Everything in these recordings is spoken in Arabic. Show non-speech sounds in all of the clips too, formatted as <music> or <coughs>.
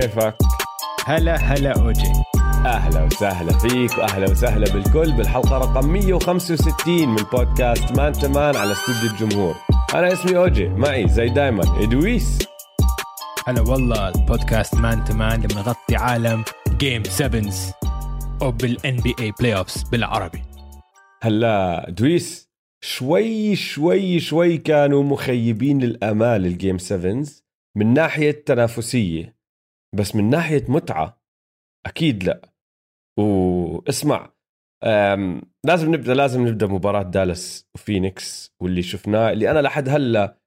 كيفك؟ هلا هلا أوجي. أهلا وسهلا فيك وأهلا وسهلا بالكل بالحلقة رقم 165 من بودكاست man to man على استوديو الجمهور. أنا اسمي أوجي معي زي دايما إدويس. هلا والله البودكاست man to man اللي بنغطي عالم game 7 أو بال NBA playoffs بالعربي. هلا دويس شوي شوي شوي كانوا مخيبين الأمال ال game 7 من ناحية تنافسيه بس من ناحية متعة أكيد لا. واسمع لازم نبدأ لازم نبدأ مباراة دالاس وفينيكس واللي شفناه اللي أنا لحد هلأ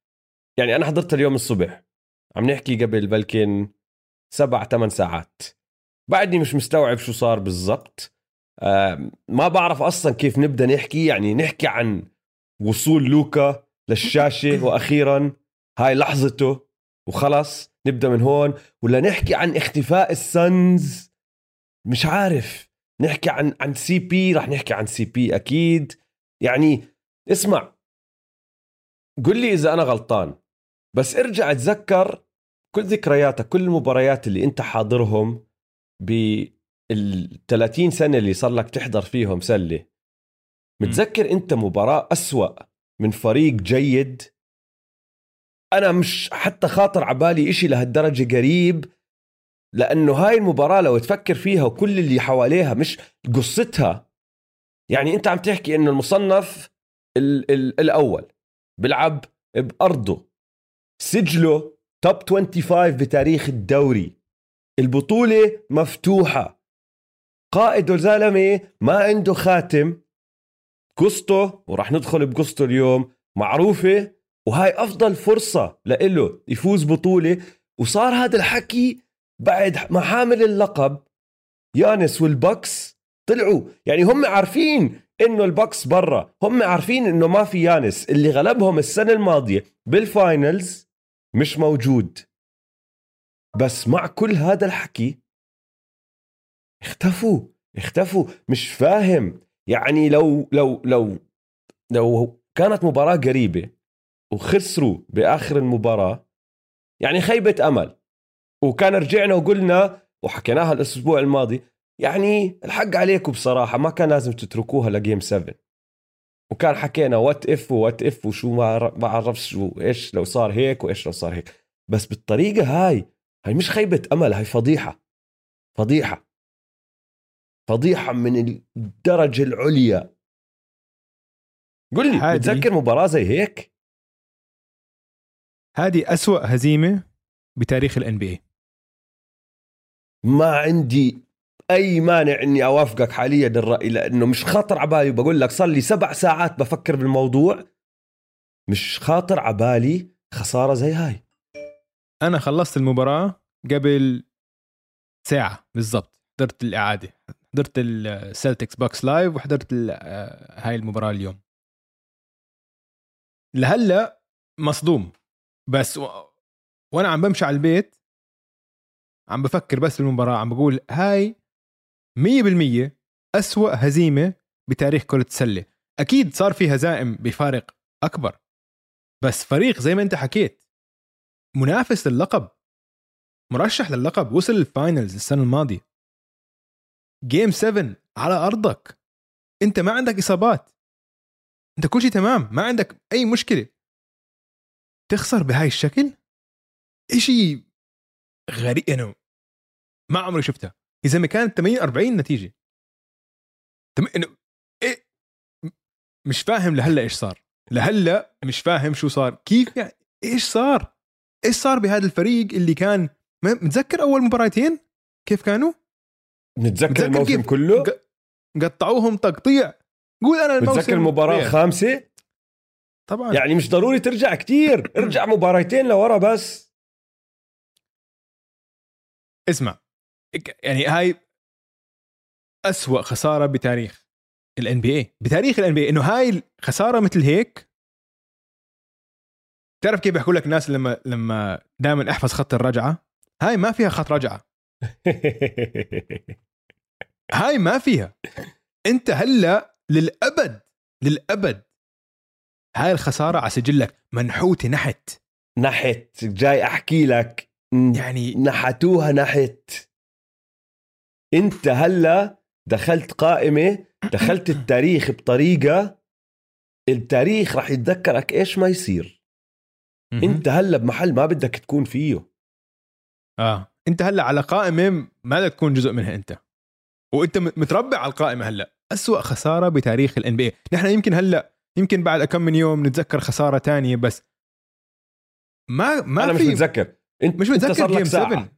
يعني أنا حضرت اليوم الصبح. عم نحكي قبل بلكن سبع ثمان ساعات. بعدني مش مستوعب شو صار بالضبط. ما بعرف أصلا كيف نبدأ نحكي يعني نحكي عن وصول لوكا للشاشة <coughs> وأخيرا هاي لحظته وخلص نبدأ من هون. ولا نحكي عن اختفاء السنز؟ مش عارف. نحكي عن عن CP رح نحكي عن CP أكيد. يعني اسمع. قل لي إذا أنا غلطان. بس ارجع اتذكر كل ذكرياتك كل المباريات اللي أنت حاضرهم بال 30 سنة اللي صار لك تحضر فيهم سلة. متذكر أنت مباراة أسوأ من فريق جيد؟ أنا مش حتى خاطر عبالي إشي لهالدرجة قريب لأنه هاي المباراة لو تفكر فيها وكل اللي حواليها مش قصتها يعني أنت عم تحكي إنه المصنف ال ال الأول بيلعب بأرضه سجله توب 25 بتاريخ الدوري البطولة مفتوحة قائده زلمه ما عنده خاتم قصته وراح ندخل بقصته اليوم معروفة وهاي أفضل فرصة لإله يفوز بطولة. وصار هذا الحكي بعد ما حامل اللقب يانس والبكس طلعوا. يعني هم عارفين إنه البكس برا. هم عارفين إنه ما في يانس. اللي غلبهم السنة الماضية بال finals مش موجود. بس مع كل هذا الحكي اختفوا. اختفوا. مش فاهم. يعني لو لو لو لو كانت مباراة قريبة وخسروا بآخر المباراة. يعني خيبة أمل. وكان رجعنا وقلنا وحكيناها الأسبوع الماضي يعني الحق عليكم بصراحة ما كان لازم تتركوها ل game 7 وكان حكينا what if what if وشو ما بعرفش شو إيش لو صار هيك وإيش لو صار هيك. بس بالطريقة هاي هاي مش خيبة أمل هاي فضيحة. فضيحة. فضيحة من الدرجة العليا. قل لي بتذكر مباراة زي هيك؟ هذه أسوأ هزيمة بتاريخ الان بي ما عندي أي مانع إني أوافقك حاليا الرأي لأنه مش خاطر عبالي بقول لك صار لي سبع ساعات بفكر بالموضوع. مش خاطر عبالي خسارة زي هاي. أنا خلصت المباراة قبل ساعة بالضبط. حضرت الإعادة. حضرت ال Celtics Bucks live وحضرت آه، هاي المباراة اليوم. لهلأ مصدوم. بس و... وأنا عم بمشي على البيت عم بفكر بس بالمباراة عم بقول هاي 100% أسوأ هزيمة بتاريخ كرة السلة. أكيد صار في هزائم بفارق أكبر بس فريق زي ما أنت حكيت منافس للقب مرشح للقب وصل ال finals السنة الماضية. game 7 على أرضك. أنت ما عندك إصابات. أنت كل شيء تمام ما عندك أي مشكلة. تخسر بهاي الشكل؟ إشي غريب إنه ما عمري شفتها. إذا ما كانت 80 40 نتيجة. تم... إيه؟ مش فاهم لهلأ إيش صار. لهلأ مش فاهم شو صار. كيف يعني؟ إيش صار؟ إيش صار بهذا الفريق اللي كان متذكر أول مباراتين؟ كيف كانوا؟ نتذكر الموسم كله؟ قطعوهم تقطيع. قول أنا الموسم متذكر المباراة الخامسة؟ طبعا. يعني مش ضروري ترجع كتير. ارجع <clears throat> مباراتين لورا بس. اسمع يعني هاي أسوأ خسارة بتاريخ ال NBA بتاريخ ال NBA إنه هاي الخسارة مثل هيك. تعرف كيف بيحكوا لك الناس لما لما دائما أحفظ خط الرجعة؟ هاي ما فيها خط رجعة. <laughs> هاي ما فيها. أنت هلأ للابد للأبد هاي الخسارة على سجلك منحوته نحت. نحت جاي أحكي لك. يعني نحتوها نحت. أنت هلأ دخلت قائمة دخلت التاريخ بطريقة التاريخ راح يتذكرك إيش ما يصير. أنت هلأ بمحل ما بدك تكون فيه. آه. أنت هلأ على قائمة ما بدك تكون جزء منها أنت. وأنت متربع على القائمة هلأ. أسوأ خسارة بتاريخ الان بي نحن يمكن هلأ يمكن بعد كم من يوم نتذكر خسارة تانية بس ما ما أنا مش في متذكر. انت مش إنت متذكر صار لك ساعة. 7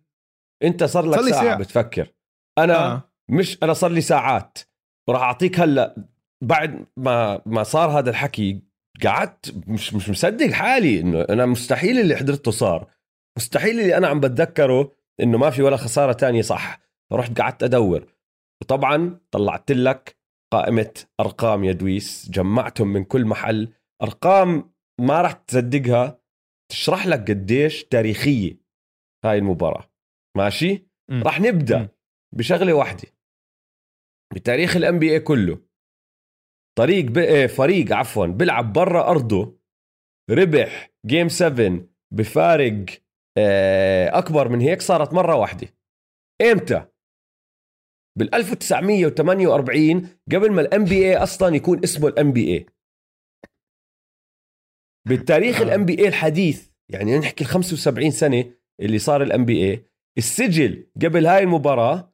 إنت صار لك صار لي ساعة, ساعة. بتفكر. أنا آه. مش أنا صار لي ساعات. وراح أعطيك هلا بعد ما ما صار هذا الحكي قعدت مش مش مصدق حالي إنه أنا مستحيل اللي حضرته صار. مستحيل اللي أنا عم بتذكره إنه ما في ولا خسارة تانية صح. رحت قعدت أدور. وطبعا طلعت لك قائمة أرقام يا دويس. جمعتهم من كل محل. أرقام ما راح تصدقها. تشرح لك قديش تاريخية هاي المباراة. ماشي؟ مم. راح نبدأ مم. بشغلة واحدة. بتاريخ ال NBA كله. طريق ب... إيه، فريق عفوا بيلعب برا أرضه. ربح game 7 بفارق آه، أكبر من هيك صارت مرة واحدة. إمتى؟ بال 1948 قبل ما ال NBA أصلا يكون اسمه ال NBA بالتاريخ آه. ال NBA الحديث يعني نحكي ال 75 سنة اللي صار ال NBA السجل قبل هاي المباراة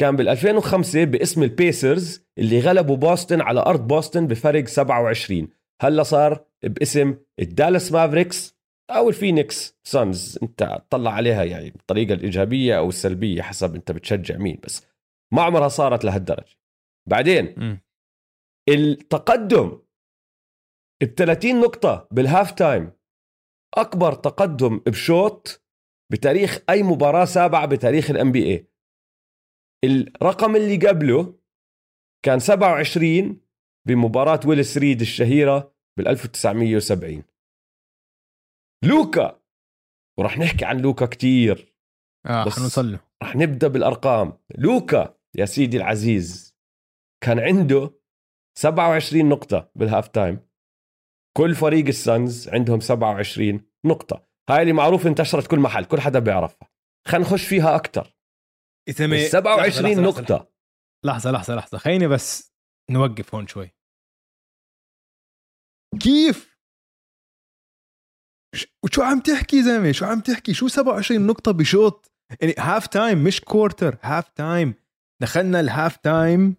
كان بال 2005 باسم ال Pacers اللي غلبوا بوسطن على أرض بوسطن بفرق 27 هلا صار باسم ال Dallas Mavericks أو ال Phoenix Suns. انت طلع عليها يعني بالطريقة الإيجابية أو السلبية حسب انت بتشجع مين بس. ما عمرها صارت لهالدرجة. بعدين مم. التقدم ب 30 نقطة بال halftime أكبر تقدم بشوط بتاريخ أي مباراة سابعة بتاريخ ال NBA الرقم اللي قبله كان 27 بمباراة ويليس ريد الشهيرة بال 1970 لوكا ورح نحكي عن لوكا كتير آه بس- حنوصل له. رح نبدأ بالأرقام. لوكا يا سيدي العزيز كان عنده 27 نقطة بال halftime. كل فريق ال Suns عندهم 27 نقطة. هاي اللي معروف انتشرت كل محل كل حدا بيعرفها. خلينا نخش فيها أكتر. اسمي 27 لحظة، لحظة، نقطة. لحظة لحظة لحظة خليني بس نوقف هون شوي. كيف؟ وشو عم تحكي زلمة؟ شو عم تحكي؟ شو 27 نقطة بشوط يعني halftime مش quarter halftime دخلنا ال halftime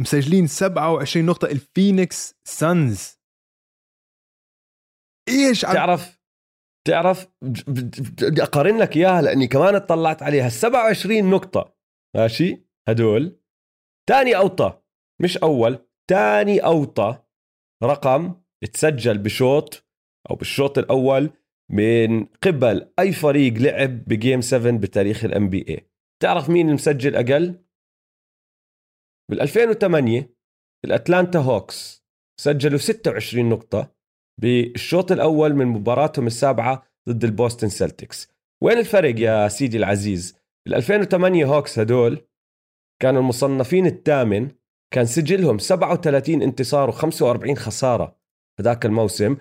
مسجلين 27 نقطة ال Phoenix Suns إيش تعرف تعرف بدي أقارن لك إياها لأني كمان اطلعت عليها. ال 27 نقطة. ماشي؟ هدول. تاني أوطى مش أول. تاني أوطى رقم. تسجل بشوط أو بالشوط الأول. من قبل أي فريق لعب ب game 7 بتاريخ ال NBA تعرف مين المسجل أقل؟ بال 2008 ال Atlanta Hawks سجلوا 26 نقطة بالشوط الأول من مباراتهم السابعة ضد ال Boston Celtics وين الفرق يا سيدي العزيز؟ ال 2008 Hawks هدول كانوا المصنفين الثامن كان سجلهم 37 انتصار و45 خسارة هذاك الموسم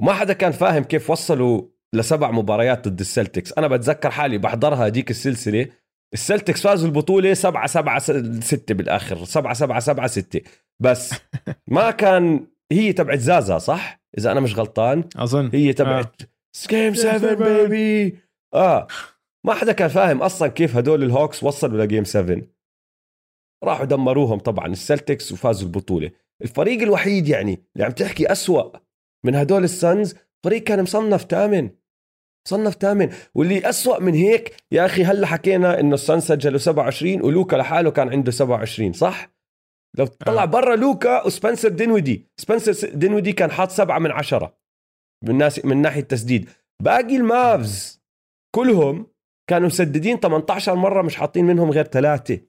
وما حدا كان فاهم كيف وصلوا لسبع مباريات ضد ال Celtics. أنا بتذكر حالي بحضرها هديك السلسلة. ال Celtics فازوا البطولة 7 7 6 بالآخر 7 7 7 6 بس <laughs> ما كان هي تبعت زازا صح؟ إذا أنا مش غلطان. أظن. هي تبعت game 7 baby آه. ما حدا كان فاهم أصلا كيف هدول ال Hawks وصلوا ل game 7 راحوا دمروهم طبعا ال Celtics وفازوا البطولة. الفريق الوحيد يعني اللي عم تحكي أسوأ من هدول ال Suns فريق كان مصنف ثامن مصنف ثامن واللي أسوأ من هيك يا أخي هلا حكينا إنه ال Suns سجلوا 27 ولوكا لحاله كان عنده 27 صح؟ لو طلع آه. برا لوكا وسبنسر دينويدي. سبنسر دينويدي كان حاط سبعة من عشرة. من ناس من ناحية تسديد باقي ال Mavs كلهم كانوا مسددين 18 مرة مش حاطين منهم غير ثلاثة.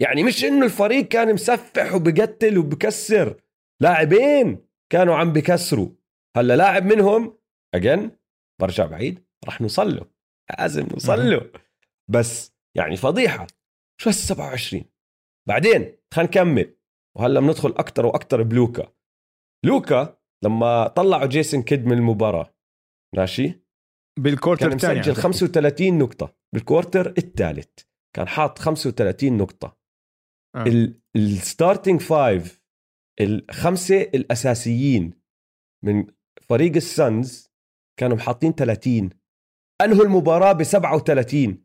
يعني مش إنه الفريق كان مسفح وبقتل وبكسر. لاعبين. كانوا عم بكسروا. هلا لاعب منهم again برجع بعيد رح نوصل له لازم نوصل. له بس يعني فضيحة. شو هال 27 بعدين خلينا نكمل. وهلا بندخل أكثر وأكثر بلوكا. لوكا لما طلعوا جيسون كيد من المباراة ماشي؟ بال quarter كان مسجل 35 نقطة. بال quarter الثالث كان حاط 35 نقطة. آه. ال starting five الخمسة الأساسيين من فريق السانز كانوا محاطين 30 أنهوا المباراة ب 37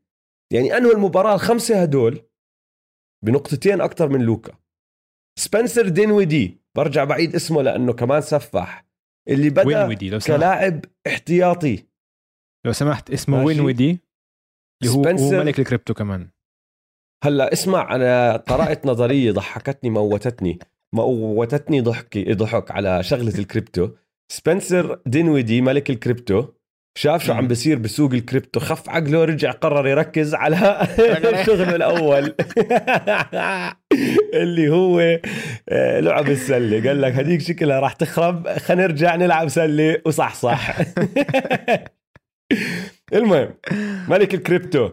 يعني أنهوا المباراة الخمسة هدول بنقطتين أكثر من لوكا. سبنسر دينويدي برجع بعيد اسمه لأنه كمان صفى اللي بدأ ويدي لو سمحت. كلاعب احتياطي. لو سمحت اسمه ماشي. وين ويدي اللي هو, هو ملك الكريبتو كمان. هلأ اسمع أنا قرأت نظرية ضحكتني موتتني. موتتني ضحكي ضحك على شغلة الكريبتو. سبنسر دينويدي ملك الكريبتو شاف شو. عم بصير بسوق الكريبتو خف عقله رجع قرر يركز على <laughs> <laughs> شغله الأول. <laughs> اللي هو آه، لعب السلة. قال لك هديك شكلها راح تخرب خلينا نرجع نلعب سلة. وصحصح المهم ملك الكريبتو.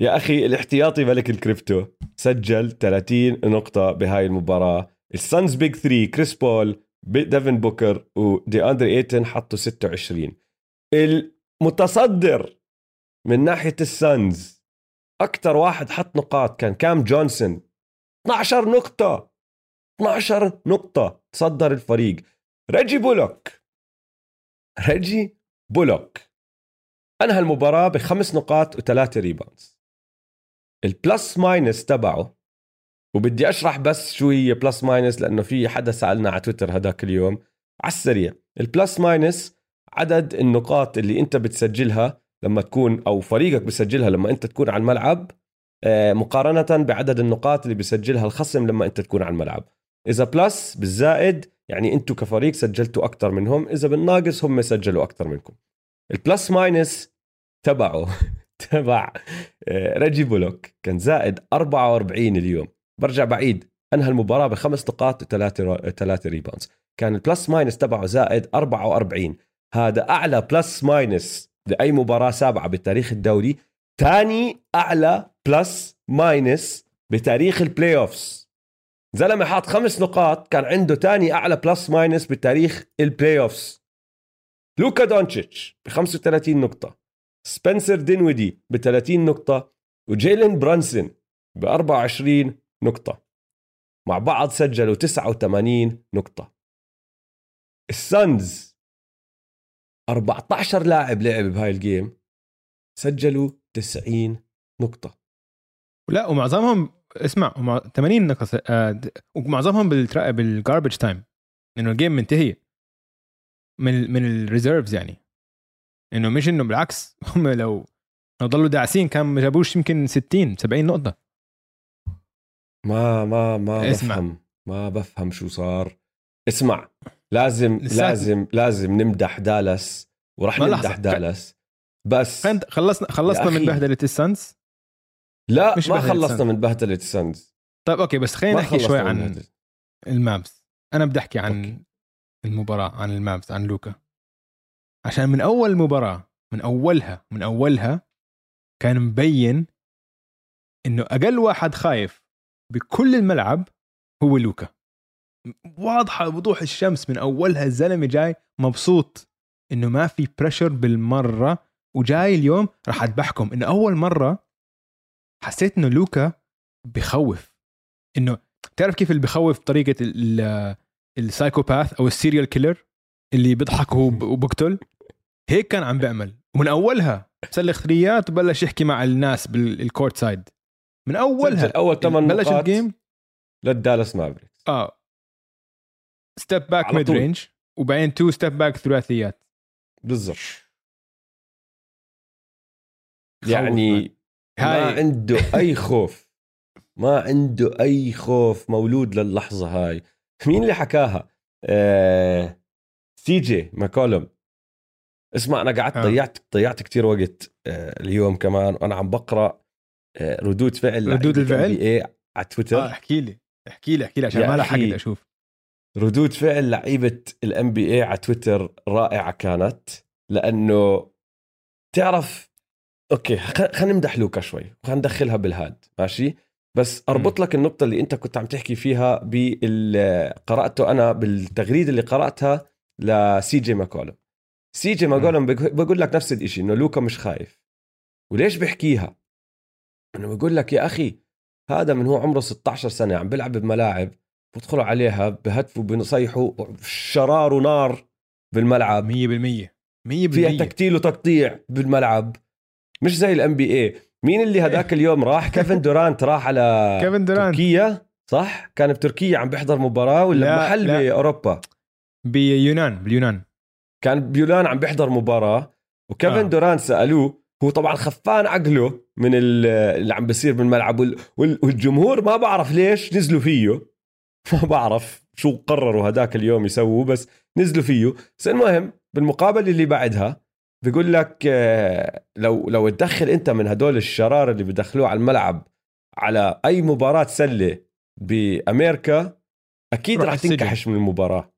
يا أخي الاحتياطي ملك الكريبتو. سجل 30 نقطة بهاي المباراة. السانز big 3 كريس بول ديفن بوكر ودياندري ايتن حطوا 26 المتصدر من ناحية السانز أكثر واحد حط نقاط كان كام جونسون؟ 12 نقطة. 12 نقطة تصدر الفريق. ريجي بولوك. ريجي بولوك. أنهى المباراة بخمس نقاط وثلاثة rebounds ال plus minus تبعه وبدي أشرح بس شو هي plus minus لأنه في حدا سألنا على تويتر هداك اليوم. على السريع. ال plus minus عدد النقاط اللي أنت بتسجلها لما تكون أو فريقك بسجلها لما أنت تكون على الملعب آه، مقارنة بعدد النقاط اللي بسجلها الخصم لما أنت تكون على الملعب. إذا plus بالزائد يعني أنتم كفريق سجلتوا أكثر منهم. إذا بالناقص هم سجلوا أكثر منكم. ال plus minus تبعه <laughs> تبع آه، ريجي بولوك كان زائد 44 اليوم. برجع بعيد. أنهى المباراة بخمس نقاط وثلاثة ثلاثة rebounds كان ال plus minus تبعه زائد 44 هذا أعلى plus minus لأي مباراة سابعة بتاريخ الدوري. ثاني أعلى plus minus بتاريخ ال playoffs زلمة حاط خمس نقاط. كان عنده ثاني أعلى plus minus بتاريخ ال playoffs لوكا دونتشيتش ب 35 نقطة. سبنسر دينويدي ب 30 نقطة. وجيلين برانسون ب 24 نقطة. مع بعض سجلوا 89 نقطة. السانز 14 لاعب لعب بهاي ال game سجلوا 90 نقطة. لا ومعظمهم اسمع ومع 80 نقطة آه، ومعظمهم بالترا... بال garbage time انه ال game منتهي. من. من ال reserves يعني. انه مش إنه بالعكس <laughs> هم لو لو ضلوا داعسين كان ما جابوش يمكن 60 70 نقطة. ما ما ما اسمع. بفهم ما بفهم شو صار اسمع لازم. لازم لازم نمدح دالاس ورح نمدح لحظة. دالاس بس خلصنا خلصنا من أخي. بهدلة السانز لا مش ما خلصنا. من بهدلة السانز طيب okay بس خلينا نحكي شوي عن. المابس أنا بدي أحكي عن okay. المباراة عن المابس عن لوكا عشان من أول مباراة من أولها من أولها كان مبين إنه أقل واحد خايف بكل الملعب هو لوكا. واضحة بوضوح الشمس من أولها الزلمة جاي مبسوط إنه ما في pressure بالمرة وجاي اليوم راح أذبحكم. إنه أول مرة حسيت إنه لوكا بخوف. إنه تعرف كيف اللي بخوف ال- ال psychopath أو ال serial killer اللي بيضحك وب- وبقتل؟ هيك كان عم بيعمل. ومن أولها سلخ ثريهات وبلش يحكي مع الناس بال court side من أولها. اول ثمان بلش نقاط ال game للدالاس مافريكس. آه. step back mid. range وبعدين تو step back ثلاثيات. بالضبط. يعني ما هاي. عنده أي خوف. ما عنده أي خوف مولود للحظة هاي. مين اللي حكاها؟ آه سي جي ماكولوم اسمع أنا قعدت آه. ضيعت ضيعت كتير وقت آه اليوم كمان وأنا عم بقرأ ردود فعل ردود الفعل؟ على تويتر. آه احكي لي احكي لي احكي لي عشان ما لحقت. أشوف. ردود فعل لعيبة ال NBA على تويتر رائعة كانت لأنه تعرف okay خلينا نمدح لوكا شوي وخلينا ندخلها بالهاد ماشي؟ بس أربط لك النقطة اللي أنت كنت عم تحكي فيها بال قرأته أنا بالتغريدة اللي قرأتها لسي جي ماكولم سي جي ماكولم بقول لك نفس الشيء إنه لوكا مش خايف. وليش بحكيها؟ انه بقول لك يا أخي هذا من هو عمره 16 سنة عم بيلعب بملاعب بدخلوا عليها بهتفوا بنصيحوا شرار ونار بالملعب. 100% 100% فيها تكتيل وتقطيع بالملعب. مش زي الام بي اي مين اللي هذاك اليوم راح؟ <laughs> كيفن دورانت راح على كيفن دورانت. تركيا صح؟ كان بتركيا عم بيحضر مباراة ولا لا، محل لا. بأوروبا؟ بيونان باليونان كان بيولان عم بيحضر مباراة وكيفن آه. آه. دوران سألوه هو طبعا خفان عقله من ال- اللي عم بيصير بالملعب وال- وال- والجمهور ما بعرف ليش نزلوا فيه. <laughs> ما بعرف شو قرروا هداك اليوم يسووا بس نزلوا فيه. بس المهم بالمقابله اللي بعدها بيقول لك آه، لو لو تدخل أنت من هدول الشرار اللي بدخلوه على الملعب على أي مباراة سلة بأمريكا أكيد السجن. تنكحش من المباراة.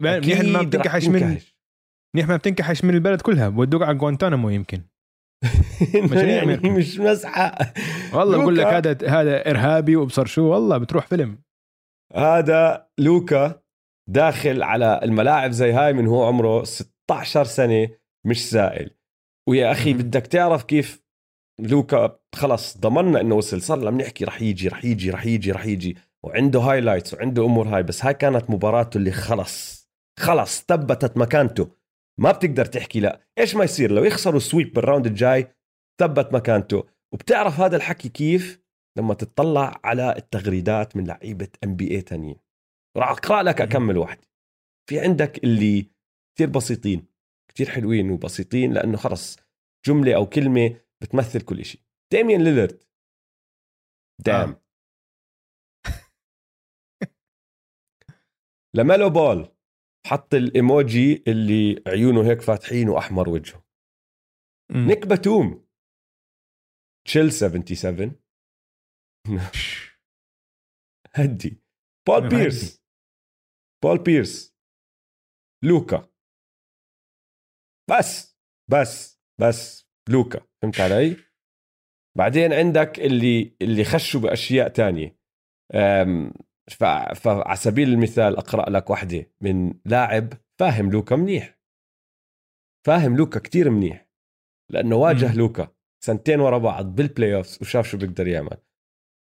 منيح ما بتنكحش من. منيح ما بتنكحش من البلد كلها. بودوك على جوانتانامو يمكن. <laughs> مشاريع يعني. مش مزحه والله بقول لك. هذا هذا إرهابي وابصر شو والله بتروح فيلم هذا لوكا داخل على الملاعب زي هاي من هو عمره 16 سنة مش سائل ويا أخي. بدك تعرف كيف لوكا خلص ضمننا إنه وصل صار لما نحكي رح يجي رح يجي رح يجي رح يجي وعنده highlights وعنده أمور هاي بس هاي كانت مباراته اللي خلص خلص ثبتت مكانته ما بتقدر تحكي لا. إيش ما يصير؟ لو يخسروا sweep بال round الجاي ثبت مكانته. وبتعرف هذا الحكي كيف؟ لما تطلع على التغريدات من لعيبة NBA تانيين راح أقرأ لك أكمل واحد. في عندك اللي كثير بسيطين. كثير حلوين وبسيطين لأنه خلص جملة أو كلمة بتمثل كل شيء ديميان ليلرد دام. لميلو بول. حط الإيموجي اللي عيونه هيك فاتحين واحمر وجهه. مم. نيك باتوم تشيل 77 هدي. بول بيرس بول بيرس لوكا بس بس بس. لوكا فهمت علي؟ بعدين عندك اللي اللي خشوا بأشياء تانية. ف- فعلى سبيل المثال أقرأ لك واحدة من لاعب فاهم لوكا منيح. فاهم لوكا كتير منيح. لأنه واجه. لوكا سنتين ورا بعض بال playoffs وشاف شو بيقدر يعمل.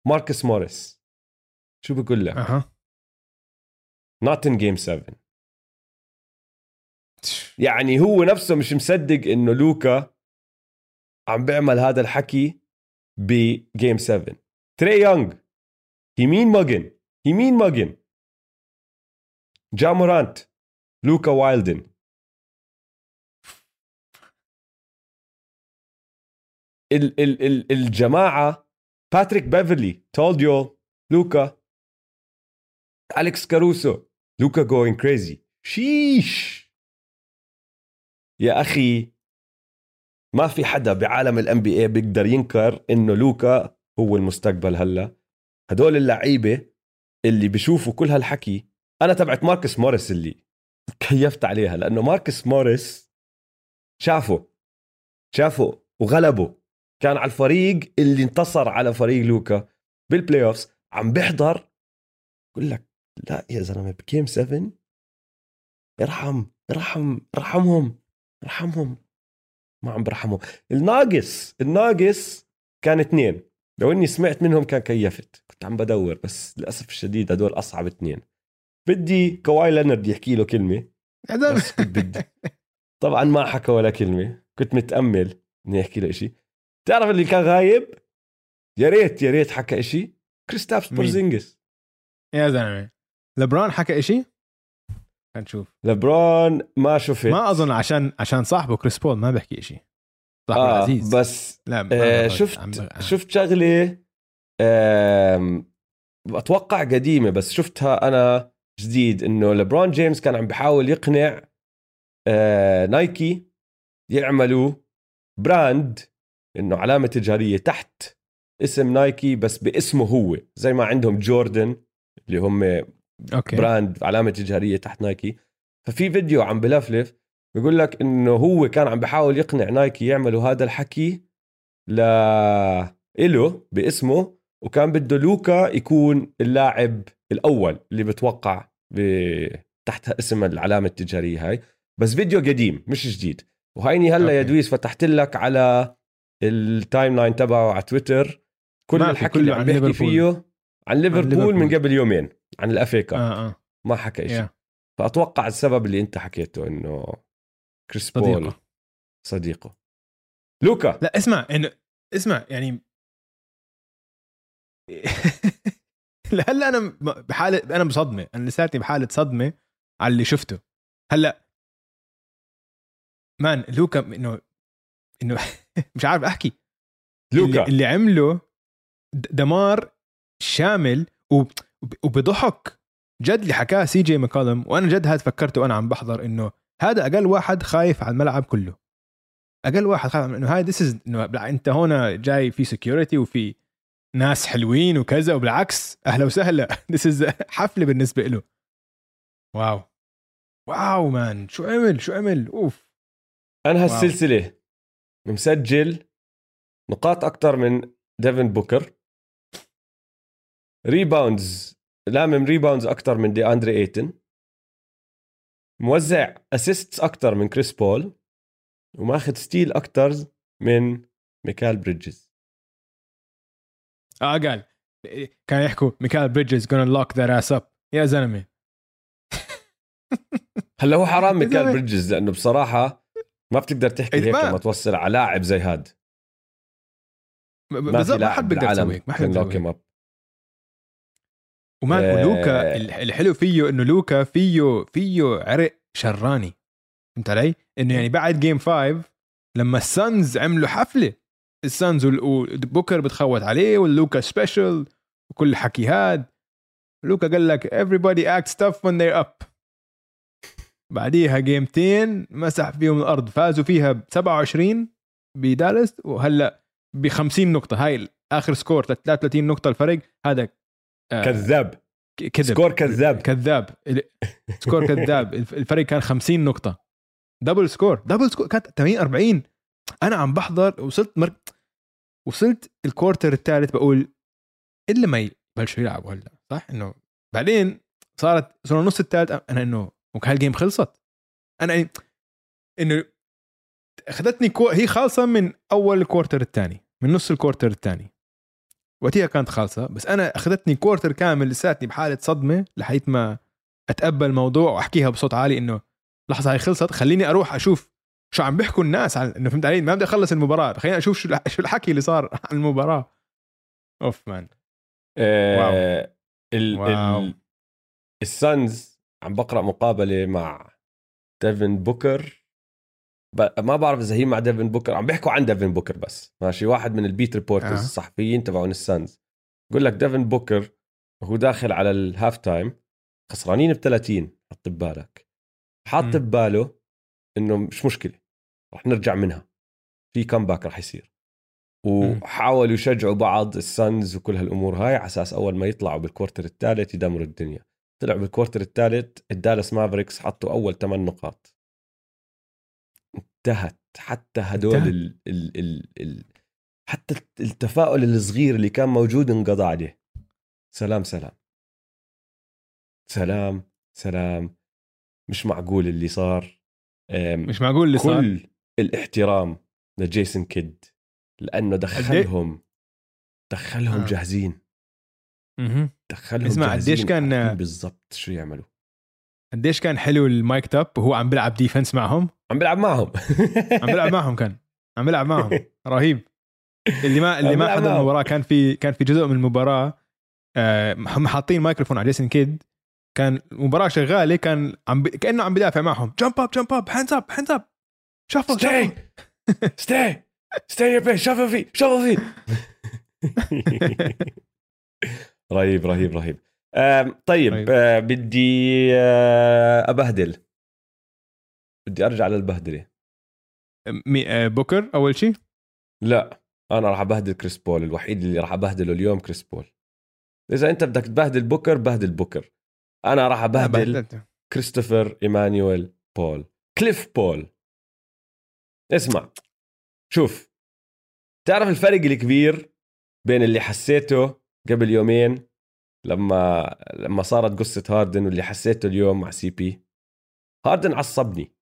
ماركس موريس شو بقول لك؟ أها. نوت ان جيم 7 يعني هو نفسه مش مصدق إنه لوكا عم بيعمل هذا الحكي بجيم 7 تري يونغ هي مين ماجن هي مين ماجن جامورانت لوكا وايلدن. ال ال ال الجماعة باتريك بيفرلي تولد يو لوكا أليكس كاروسو لوكا going crazy sheesh! يا أخي ما في حدا بعالم ال NBA بيقدر ينكر إنه لوكا هو المستقبل هلأ. هدول اللعيبة اللي بيشوفوا كل هالحكي أنا تبعت ماركس موريس اللي كيفت عليها لأنه ماركس موريس شافه شافه وغلبه. كان على الفريق اللي انتصر على فريق لوكا بال playoffs عم بيحضر. بقول لك لا يا زلمة ب game 7 ارحم ارحم ارحمهم ارحمهم. ما عم برحمهم الناقص الناقص كان اثنين. لو إني سمعت منهم كان كيفت. كنت عم بدور بس للأسف الشديد هدول أصعب اثنين بدي كواي لينارد يحكي له كلمة. بس كنت بدي. طبعا ما حكى ولا كلمة. كنت متأمل إني يحكي له شيء تعرف اللي كان غايب؟ يا ريت يا ريت حكى شيء كريستابس؟ بورزينجس. يا زلمة. لبران حكى شيء هنشوف لبرون ما شفت. ما أظن عشان عشان صاحبه كريس بول ما بحكي شيء صاحبه آه العزيز. بس لا آه بعرف. شفت عم شفت شغلة آم، أتوقع قديمة بس شفتها أنا جديد إنه لبرون جيمس كان عم بحاول يقنع آه نايكي يعملوا brand إنه علامة تجارية تحت اسم نايكي بس باسمه هو زي ما عندهم جوردن اللي هم okay. brand علامة تجارية تحت نايكي. ففي فيديو عم بلفلف بيقول لك إنه هو كان عم بحاول يقنع نايكي يعملوا هذا الحكي ل إله باسمه وكان بده لوكا يكون اللاعب الأول اللي بتوقع ب... تحت اسم العلامة التجارية هاي بس فيديو قديم مش جديد وهيني هلا يا. دويس فتحت لك على ال timeline تبعه على تويتر كل الحكي اللي عم بيحكي. فيه عن ليفربول من. قبل يومين عن ال FA Cup آه آه ما حكى شيء يا فأتوقع السبب اللي أنت حكيته إنه كريس بول صديقه. لوكا! لا اسمع انه اسمع يعني <laughs> هلأ أنا بحاله أنا بصدمة. أنا لساتني بحالة صدمة على اللي شفته. هلأ man لوكا انه إنه <laughs> مش عارف أحكي. اللي, لوكا! اللي عمله د- دمار شامل وب- وبضحك. جد اللي حكاه سي جي ماكولم وأنا جد هذا فكرته وأنا عم بحضر إنه هذا أقل واحد خايف على الملعب كله. أقل واحد خايف إنه هاي this is إنه أنت هنا جاي في security وفي ناس حلوين وكذا وبالعكس أهلا وسهلا. <laughs> this is حفلة بالنسبة له wow. wow man شو عمل شو عمل أوف. انهى wow. السلسله مسجل نقاط أكثر من ديفن بوكر rebounds لامم rebounds أكثر من دي اندري ايتن موزع assists أكثر من كريس بول وماخذ steal أكثر من ميكال بريدجز آه قال. كان يحكوا ميكال بريدجز gonna lock their ass up. يا زلمة. <laughs> هلا هو حرام ميكال. بريدجز لأنه بصراحة ما بتقدر تحكي إيه، هيك ما- لما توصل على لاعب زي هاد. ما بالضبط في ما حد بيقدر يسوي هيك ما حد بيقدر و man آه. ولوكا ال- الحلو فيه إنه لوكا فيه فيه عرق شراني فهمت علي؟ إنه يعني بعد game 5 لما السانز عملوا حفلة السانز وبوكر بتخوت عليه وال Luka special وكل الحكي هاد لوكا قال لك everybody acts tough when they're up بعديها game تين مسح فيهم الأرض فازوا فيها ب 27 بدالاس وهلأ ب 50 نقطة هاي آخر score 33 نقطة الفرق هذا آه، كذاب. كذب. score كذاب. كذاب. score كذاب. <laughs> الف- الفريق كان 50 نقطة. double score double score كانت 80 40 أنا عم بحضر وصلت مر... وصلت ال quarter الثالث بقول إلا ما يبلشوا يلعبوا هلا صح؟ إنه بعدين صارت صار النص الثالث أنا إنه هال game خلصت. أنا يعني إنه أخذتني كو... هي خالصة من أول ال quarter الثاني من نص ال quarter الثاني. وقتها كانت خالصة بس أنا أخذتني quarter كامل لساتني بحالة صدمة لحيث ما أتقبل الموضوع وأحكيها بصوت عالي إنه لحظة هاي خلصت خليني أروح أشوف شو عم بيحكوا الناس عن إنه فهمت علي؟ ما بدي أخلص المباراة خليني أشوف شو شو الحكي اللي صار عن المباراة. أوف man. آه ال wow. ال ال Suns عم بقرأ مقابلة مع ديفن بوكر. ما بعرف إذا هي مع ديفن بوكر. عم بيحكوا عن ديفن بوكر بس. ماشي؟ واحد من ال beat reporters آه. الصحفيين تبعون ال Suns. بقول لك ديفن بوكر وهو داخل على ال half time خسرانين ب 30 حط ببالك حاط. بباله إنه مش مشكلة رح نرجع منها. في comeback رح يصير. وحاولوا يشجعوا بعض ال Suns وكل هالأمور هاي على أساس أول ما يطلعوا بال quarter الثالث يدمروا الدنيا. طلعوا بال quarter الثالث ال Dallas Mavericks حطوا أول ثمان نقاط. انتهت. حتى هدول انتهت. ال ال ال ال حتى التفاؤل الصغير اللي كان موجود انقضى عليه. سلام سلام. سلام سلام. مش معقول اللي صار. مش معقول اللي صار. كل الاحترام لجيسون كيد لأنه دخلهم دخلهم آه. جاهزين. مهم. دخلهم اسمع، قديش كان- بالضبط شو يعملوا. قديش كان حلو ال mic'd up وهو عم بيلعب defense معهم؟ عم بلعب معهم. عم بيلعب معهم كان. عم بيلعب معهم. رهيب. اللي ما اللي ما حضر. المباراة كان في كان في جزء من المباراة آه، هم حاطين مايكروفون على جيسون كيد. كان المباراه شغالة كان عم ب... كأنه عم بدافع معهم. jump up jump up hands up hands up shuffle stay. <laughs> stay. Stay your place. شوفوا في شوفوا في رهيب رهيب رهيب. طيب رهيب. آه، بدي آه، أبهدل. بدي أرجع للبهدلة. بوكر أول شيء لا أنا راح أبهدل كريس بول الوحيد اللي راح أبهدله اليوم كريس بول. إذا أنت بدك تبهدل بوكر بهدل بوكر. أنا راح أبهدل كريستوفر ايمانويل بول. كليف بول. اسمع شوف. تعرف الفرق الكبير بين اللي حسيته قبل يومين لما لما صارت قصة هاردن واللي حسيته اليوم مع CP؟ هاردن عصبني.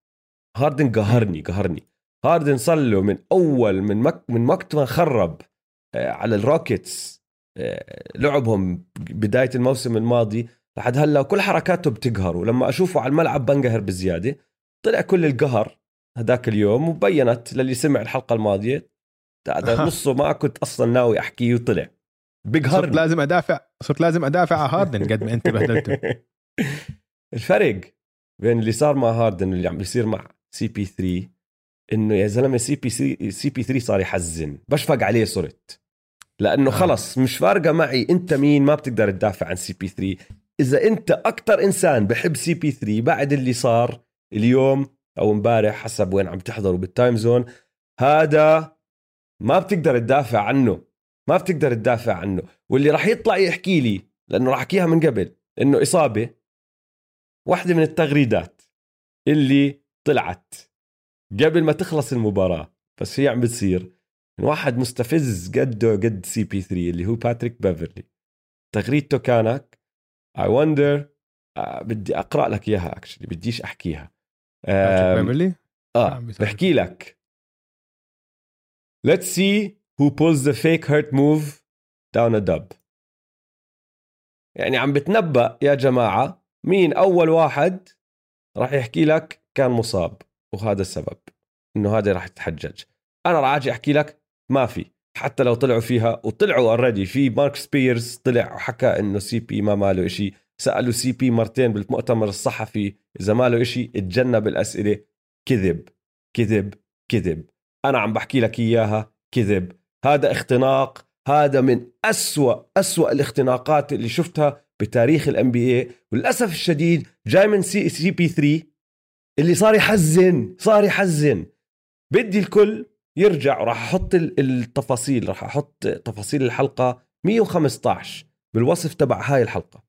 هاردن قهرني قهرني. هاردن صار له من أول من مك من وقت ما خرب آه، على ال Rockets. آه، لعبهم بداية الموسم الماضي. لحد هلا كل حركاته بتقهر ولما أشوفه على الملعب بنقهر بزيادة. طلع كل القهر هذاك اليوم وبينت للي سمع الحلقة الماضية. <laughs> هذا نصه ما كنت أصلا ناوي أحكيه وطلع. بقهرني. صرت لازم أدافع. صرت لازم أدافع على هاردن قد ما أنت بهدلته. <laughs> الفرق بين اللي صار مع هاردن واللي عم بيصير مع CP 3 إنه يا زلمة CP C, CP 3 صار يحزن. بشفق عليه صرت. لأنه آه. خلص مش فارقة معي أنت مين ما بتقدر تدافع عن CP 3 إذا أنت أكثر إنسان بحب CP 3 بعد اللي صار اليوم أو امبارح حسب وين عم تحضروا بال time zone هذا ما بتقدر تدافع عنه. ما بتقدر تدافع عنه. واللي راح يطلع يحكي لي لأنه راح أحكيها من قبل إنه إصابة واحدة من التغريدات اللي طلعت قبل ما تخلص المباراة بس هي عم بتصير. من واحد مستفز قده قد CP 3 اللي هو باتريك بيفرلي تغريدته كانت I wonder آه بدي أقرأ لك إياها actually بديش أحكيها. بيفرلي آه بحكي لك. Let's see who pulls the fake hurt move down a dub. يعني عم بتنبأ يا جماعة مين أول واحد راح يحكي لك كان مصاب وهذا السبب إنه هذا راح يتحجج. أنا راح أجي أحكي لك ما في. حتى لو طلعوا فيها وطلعوا already في مارك سبيرز طلع وحكى إنه CP ما ماله إشي. سألوا CP مرتين بالمؤتمر الصحفي إذا ماله إشي اتجنب الأسئلة. كذب كذب كذب. أنا عم بحكي لك إياها كذب. هذا اختناق هذا من أسوأ أسوأ الاختناقات اللي شفتها بتاريخ ال NBA وللأسف الشديد جاي من C, CP 3 اللي صار يحزن صار يحزن. بدي الكل يرجع وراح أحط التفاصيل راح أحط تفاصيل الحلقة 115 بالوصف تبع هاي الحلقة.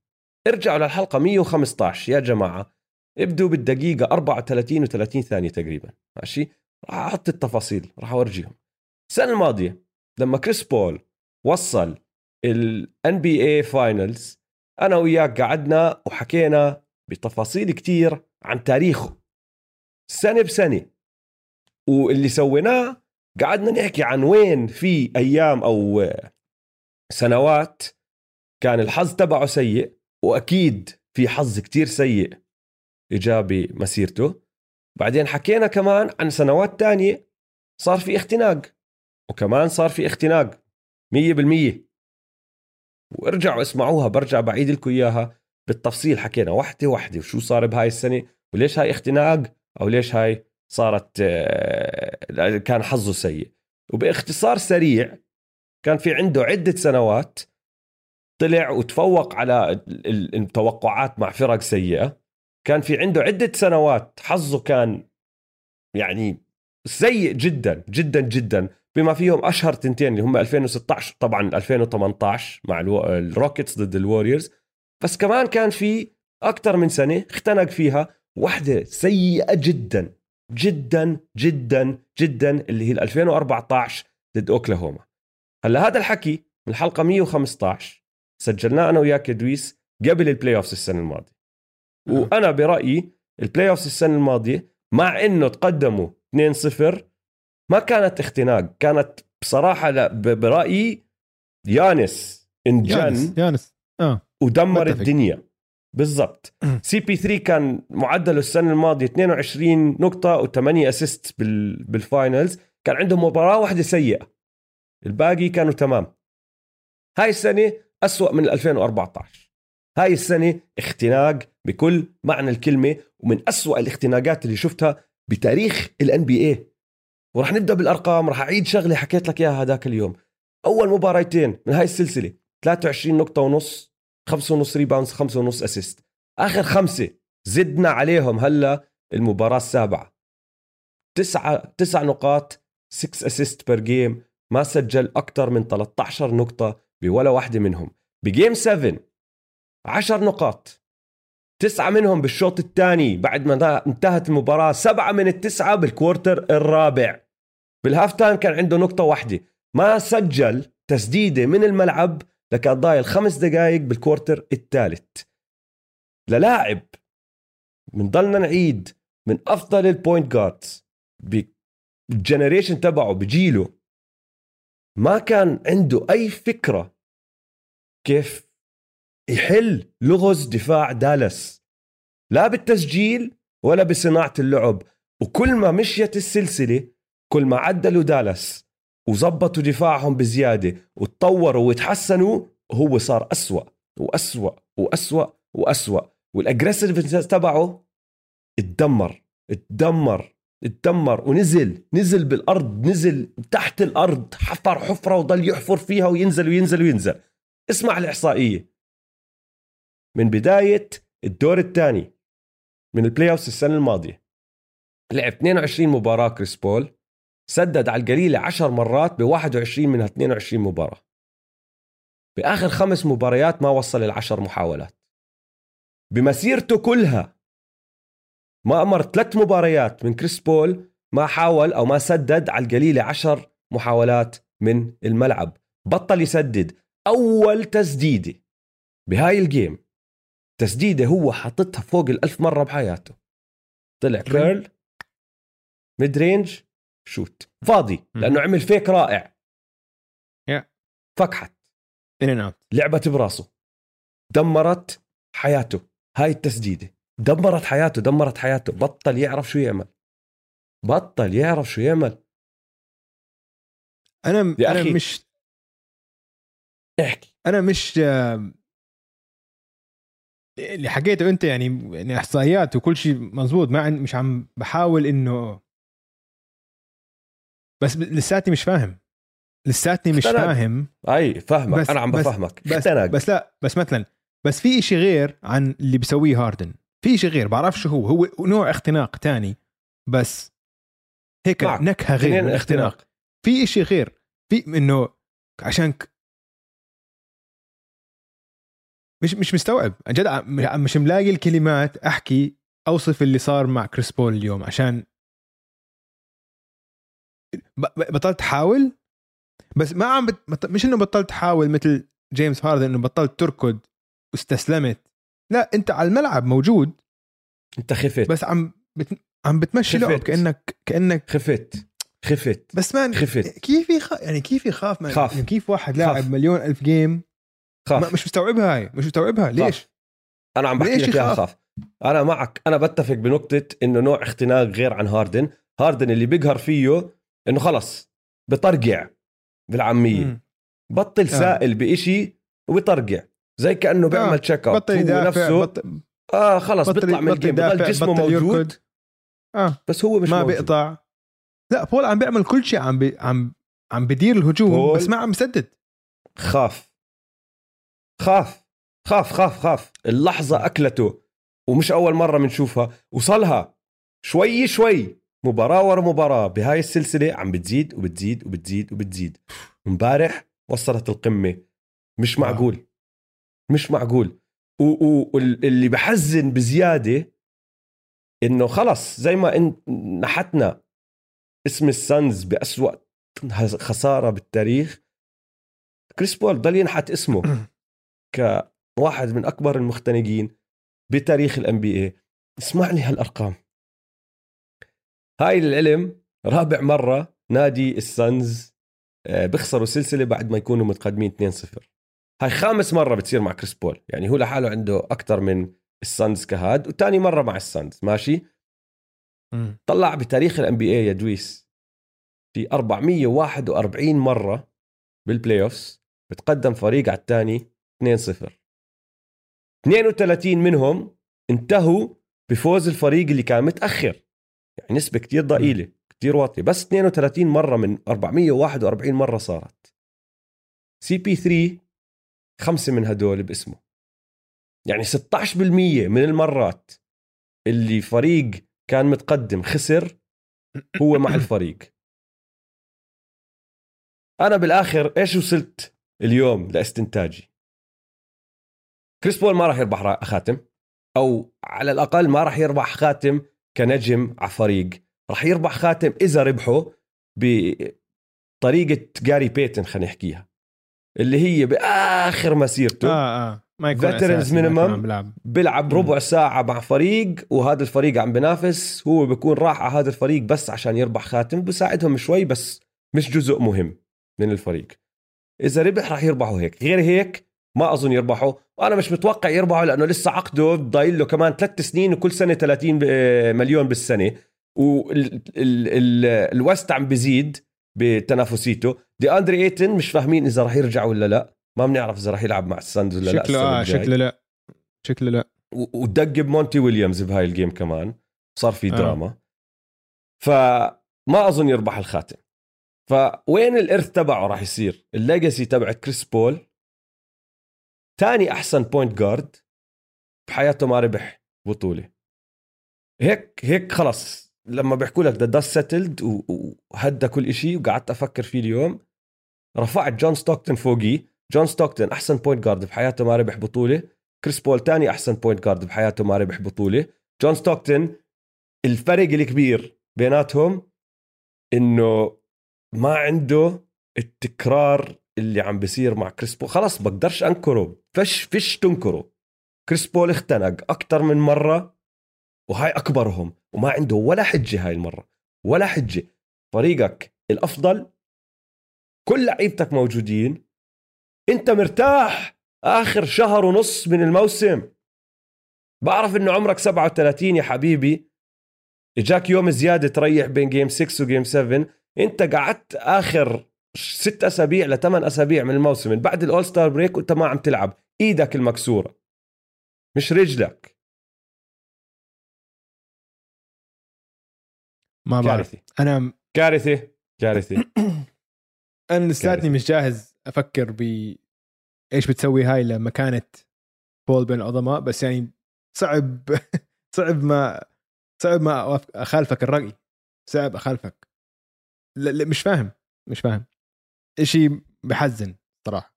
ارجعوا للحلقة 115 يا جماعة. ابدوا بالدقيقة 34 و30 ثانية تقريبا. ماشي؟ راح أحط التفاصيل راح أورجيهم. السنة الماضية لما كريس بول وصل ال NBA Finals أنا وياك قعدنا وحكينا بتفاصيل كتير عن تاريخه. سنة بسنة. واللي سويناه قعدنا نحكي عن وين في أيام أو سنوات كان الحظ تبعه سيء وأكيد في حظ كتير سيء ايجابي مسيرته بعدين حكينا كمان عن سنوات تانية صار في اختناق وكمان صار في اختناق مية بالمية. وارجعوا اسمعوها برجع بعيد لكم إياها. بالتفصيل حكينا وحدة وحدة وشو صار بهاي السنة وليش هاي اختناق؟ أو ليش هاي صارت آه، كان حظه سيء. وباختصار سريع كان في عنده عدة سنوات طلع وتفوق على التوقعات مع فرق سيئة. كان في عنده عدة سنوات حظه كان يعني سيء جدا جدا جدا بما فيهم أشهر تنتين اللي هم 2016 طبعا 2018 مع الروكيتس ضد الوريورز. بس كمان كان في أكثر من سنة اختنق فيها واحدة سيئة جدا جدا جدا جدا اللي هي 2014 ضد أوكلاهوما هلأ هذا الحكي من الحلقة 115 سجلناه أنا وياك دويس قبل ال playoffs السنة الماضية وأنا برأيي ال playoffs السنة الماضية مع إنه تقدموا 2-0 ما كانت اختناق كانت بصراحة برأيي يانس انجن يانس, يانس. آه. ودمر متفق. الدنيا بالضبط. CP3 كان معدله السنة الماضية 22 نقطة و8 assist بال... بال finals كان عندهم مباراة واحدة سيئة. الباقي كانوا تمام. هاي السنة أسوأ من 2014 هاي السنة اختناق بكل معنى الكلمة ومن أسوأ الاختناقات اللي شفتها بتاريخ ال NBA وراح نبدأ بالأرقام راح أعيد شغلة حكيت لك إياها هذاك اليوم. أول مباراتين من هاي السلسلة 23 نقطة ونص. خمسة ونص rebounds خمسة ونص assist آخر خمسة زدنا عليهم هلا المباراة السابعة. تسعة تسع نقاط 6 assist per game ما سجل أكثر من 13 نقطة بولا واحدة منهم. ب game 7 10 نقاط. تسعة منهم بالشوط الثاني بعد ما انتهت المباراة. سبعة من التسعة بال quarter الرابع. بال half time كان عنده نقطة واحدة. ما سجل تسديدة من الملعب لكان ضايل خمس دقائق بال quarter الثالث. للاعب بنضلنا نعيد من أفضل ال point guards بال generation تبعه بجيله. ما كان عنده أي فكرة كيف يحل لغز دفاع دالاس. لا بالتسجيل ولا بصناعة اللعب. وكل ما مشيت السلسلة كل ما عدلوا دالاس. وظبطوا دفاعهم بزيادة وتطوروا وتحسنوا هو صار أسوأ وأسوأ وأسوأ وأسوأ. وال aggressive تبعه اتدمر اتدمر اتدمر ونزل نزل بالأرض نزل تحت الأرض حفر حفرة وضل يحفر فيها وينزل وينزل وينزل. اسمع الإحصائية. من بداية الدور الثاني من ال playoff السنة الماضية لعب 22 مباراة كريس بول. سدد على القليلة 10 مرات ب 21 من 22 مباراة. بآخر خمس مباريات ما وصل العشر محاولات. بمسيرته كلها ما أمر ثلاث مباريات من كريس بول ما حاول أو ما سدد على القليلة عشر محاولات من الملعب. بطل يسدد أول تسديدة بهاي ال game تسديدة هو حاططها فوق الألف مرة بحياته. طلع curl mid range shot. فاضي لأنه عمل fake رائع. Yeah. فكحت. ان اوت لعبت براسه. دمرت حياته. هاي التسديده دمرت حياته دمرت حياته. بطل يعرف شو يعمل. بطل يعرف شو يعمل. أنا يا أنا أخي. مش احكي. أنا مش اللي حكيته أنت يعني يعني إحصائيات وكل شيء مزبوط. ما عن مش عم بحاول إنه بس لساتني مش فاهم. لساتني مش اختلف. فاهم. أي فاهمك. بس- أنا عم بفهمك. بس. بس لا بس مثلا بس في إشي غير عن اللي بيسويه هاردن. في إشي غير بعرف شو هو. هو نوع اختناق تاني بس هيك معك. نكهة غير من الاختناق اختناق. في إشي غير. في إنه عشان ك... مش مش مستوعب. عن جد مش ملاقي الكلمات أحكي أوصف اللي صار مع كريس بول اليوم عشان بطلت احاول بس ما عم بت... مش إنه بطلت احاول مثل جيمس هاردن إنه بطلت تركض واستسلمت. لا أنت على الملعب موجود. أنت خفت. بس عم بت... عم بتمشي لعب. كانك كأنك خفت. خفت. بس man خفت. كيف يخ... يعني كيف يخاف man خاف. يعني كيف واحد خاف. لاعب مليون ألف game؟ ما خاف مش مستوعبها هاي. مش مستوعبها. ليش؟ أنا عم بحكي لك إياها؟ خاف. أنا معك. أنا بتفق بنقطة إنه نوع اختناق غير عن هاردن. هاردن اللي بيقهر فيه إنه خلص بطرقع بالعامية. مم. بطل سائل بإشي وبطرقع زي كأنه بيعمل check out بطل يدافع نفسه بطل آه خلص بطل بيطلع من بطل ال game بضل جسمه بطل موجود. يركض. آه. بس هو مش ما موجود. بيقطع. لا بول عم بيعمل كل شيء عم بي... عم عم بدير الهجوم بول- بس ما عم يسدد. خاف. خاف خاف خاف خاف. اللحظة أكلته ومش أول مرة بنشوفها وصلها. شوي شوي. مباراة ورا مباراة. بهاي السلسلة عم بتزيد وبتزيد وبتزيد وبتزيد. امبارح وصلت القمة. مش واو. معقول. مش معقول. واللي بحزن بزيادة إنه خلص زي ما نحتنا اسم السانز بأسوأ خسارة بالتاريخ. كريس بول ضل ينحت اسمه <clears throat> كواحد من أكبر المختنقين بتاريخ ال NBA اسمع لي هالأرقام. هاي للعلم رابع مرة نادي السانز آه، بيخسروا سلسلة بعد ما يكونوا متقدمين 2-0 هاي خامس مرة بتصير مع كريس بول يعني هو لحاله عنده أكثر من السانز كنادي وتاني مرة مع السانز ماشي؟ مم. طلع بتاريخ ال NBA يا دويس في 441 مرة بال playoffs بتقدم فريق على الثاني 2-0 32 منهم انتهوا بفوز الفريق اللي كان متأخر. نسبة كتير ضئيلة كتير واطية بس 32 مرة من 441 مرة صارت. CP3 خمسة من هدول باسمه. يعني 16% من المرات اللي فريق كان متقدم خسر هو مع <coughs> الفريق. أنا بالآخر إيش وصلت اليوم لاستنتاجي؟ كريس بول ما راح يربح خاتم أو على الأقل ما راح يربح خاتم كنجم على فريق راح يربح خاتم إذا ربحه بطريقة جاري بيتن خلينا نحكيها. اللي هي بآخر مسيرته. آه آه. ما يكون minimum. عم بيلعب. ربع ساعة مع فريق وهذا الفريق عم بنافس هو بيكون راح على هذا الفريق بس عشان يربح خاتم. بساعدهم شوي بس مش جزء مهم من الفريق. إذا ربح راح يربحوا هيك. غير هيك ما أظن يربحوا وأنا مش متوقع يربحوا لأنه لسه عقده ضايل له كمان ثلاث سنين وكل سنة 30 ب- مليون بالسنة. والوست عم بزيد بتنافسيته. دي أندري إيتن مش فاهمين إذا راح يرجع ولا لا. ما بنعرف إذا راح يلعب مع السانز ولا لا شكله الجاي. شكله لا. شكله لا. ودق بمونتي ويليامز بهاي ال game كمان. صار في آه. دراما. فما أظن يربح الخاتم. فوين الإرث تبعه راح يصير؟ ال legacy تبعت كريس بول. تاني أحسن point guard بحياته ما ربح بطولة. هيك هيك خلص. لما بيحكوا لك the dust settled وهدى كل إشي وقعدت أفكر فيه اليوم رفعت جون ستوكتون فوقي. جون ستوكتون أحسن point guard بحياته ما ربح بطولة. كريس بول تاني أحسن point guard بحياته ما ربح بطولة. جون ستوكتون الفرق الكبير بيناتهم إنه ما عنده التكرار اللي عم بيصير مع كريس بول خلص بقدرش أنكره. فش فيش تنكره. كريس بول اختنق أكثر من مرة وهاي أكبرهم وما عنده ولا حجة هاي المرة. ولا حجة. فريقك الأفضل كل لعيبتك موجودين. أنت مرتاح آخر شهر ونص من الموسم. بعرف إنه عمرك 37 يا حبيبي. إجاك يوم زيادة تريح بين game 6 و game 7 أنت قعدت آخر ست أسابيع لثمان أسابيع من الموسم. من بعد ال All-Star break وأنت ما عم تلعب. إيدك المكسورة. مش رجلك. ما بعرف. أنا كارثه كارثه <coughs> أنا لساتني. مش جاهز أفكر ب إيش بتسوي هاي لمكانه بول بين العظماء بس يعني صعب <laughs> صعب ما صعب ما أخالفك الرأي. صعب أخالفك. لا, لا مش فاهم. مش فاهم. إشي بحزن صراحة.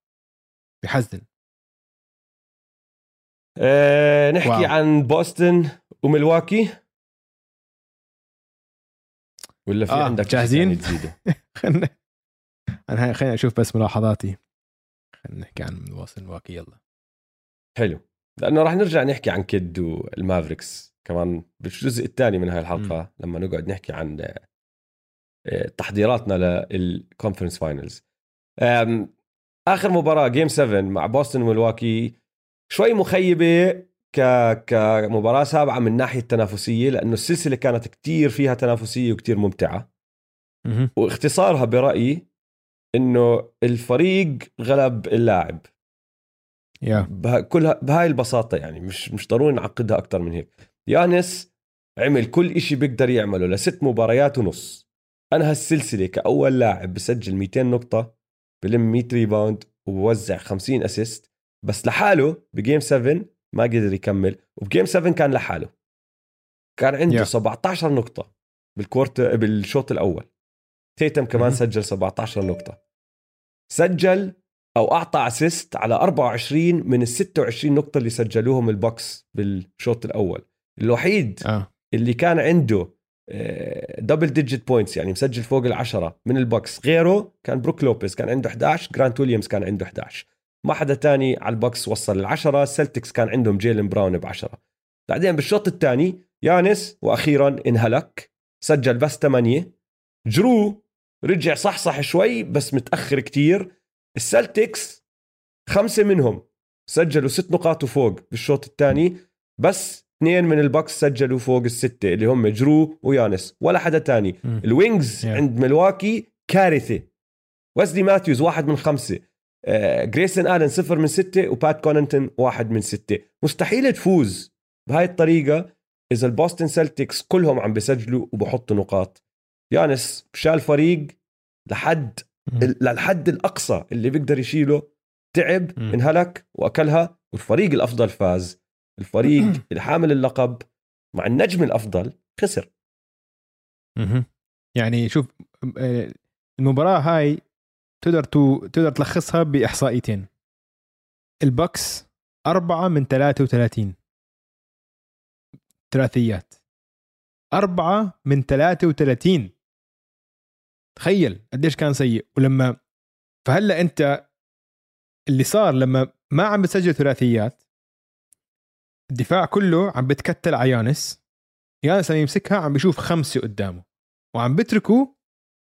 بحزن. أه نحكي wow. عن بوسطن وملواكي ولا في آه، عندك شيء جاهزين؟ تزيده؟ <laughs> خلنا أنا هاي- خليني أشوف بس ملاحظاتي. خلينا نحكي عن بوسطن وملواكي يلا. حلو. لأنه راح نرجع نحكي عن كيد والمافريكس كمان بالجزء الثاني من هاي الحلقة لما نقعد نحكي عن تحضيراتنا لل conference finals آخر مباراة game 7 مع بوسطن وملواكي شوي مخيبة ك كمباراة سابعة من ناحية التنافسية لأنه السلسلة كانت كتير فيها تنافسية وكتير ممتعة. واختصارها برأيي إنه الفريق غلب اللاعب. Yeah. بها كلها بهاي البساطة يعني مش مش ضروري نعقدها أكتر من هيك. يانس عمل كل إشي بيقدر يعمله لست مباريات ونص. أنهى السلسلة كأول لاعب بسجل 200 نقطة بلم 100 rebound وبوزع 50 assist بس لحاله ب game 7 ما قدر يكمل وب game 7 كان لحاله. كان عنده Yeah. 17 نقطة بال court بالشوط الأول. تيتم كمان مهم. سجل 17 نقطة. سجل أو أعطى assist على 24 من ال 26 نقطة اللي سجلوهم البوكس بالشوط الأول. الوحيد آه. اللي كان عنده double digit points يعني مسجل فوق العشرة من البوكس. غيره كان بروك لوبيز كان عنده 11 جرانت ويليامز كان عنده 11 ما حدا تاني على البوكس وصل العشرة سلتكس كان عندهم جيلن براون بعشرة. بعدين بالشوط الثاني يانس وأخيرا انهلك سجل بس 8 جرو رجع صحصح شوي بس متأخر كتير. السلتكس خمسة منهم سجلوا ست نقاط وفوق بالشوط الثاني. بس اثنين من البوكس سجلوا فوق الستة اللي هم جرو ويانس ولا حدا تاني. ال wings Yeah. عند ملواكي كارثة. ويزلي ماثيوز واحد من خمسة. آه، جريسون آلن صفر من ستة وبات كوننتون واحد من ستة. مستحيل تفوز بهاي الطريقة إذا البوستن سلتكس كلهم عم بيسجلوا وبحطوا نقاط. يانس شال فريق لحد للحد الأقصى اللي بيقدر يشيله. تعب. انهلك وأكلها والفريق الأفضل فاز. الفريق <clears throat> الحامل اللقب مع النجم الأفضل خسر. يعني شوف آه، المباراة هاي تقدر تو تقدر تلخصها بإحصائيتين. البكس أربعة من 33 ثلاثيات أربعة من 33 تخيل قديش كان سيء. ولما فهلأ أنت اللي صار لما ما عم بتسجل ثلاثيات الدفاع كله عم بتكتل على يانس. يانس لما يمسكها عم بيشوف خمسة قدامه وعم بتركوا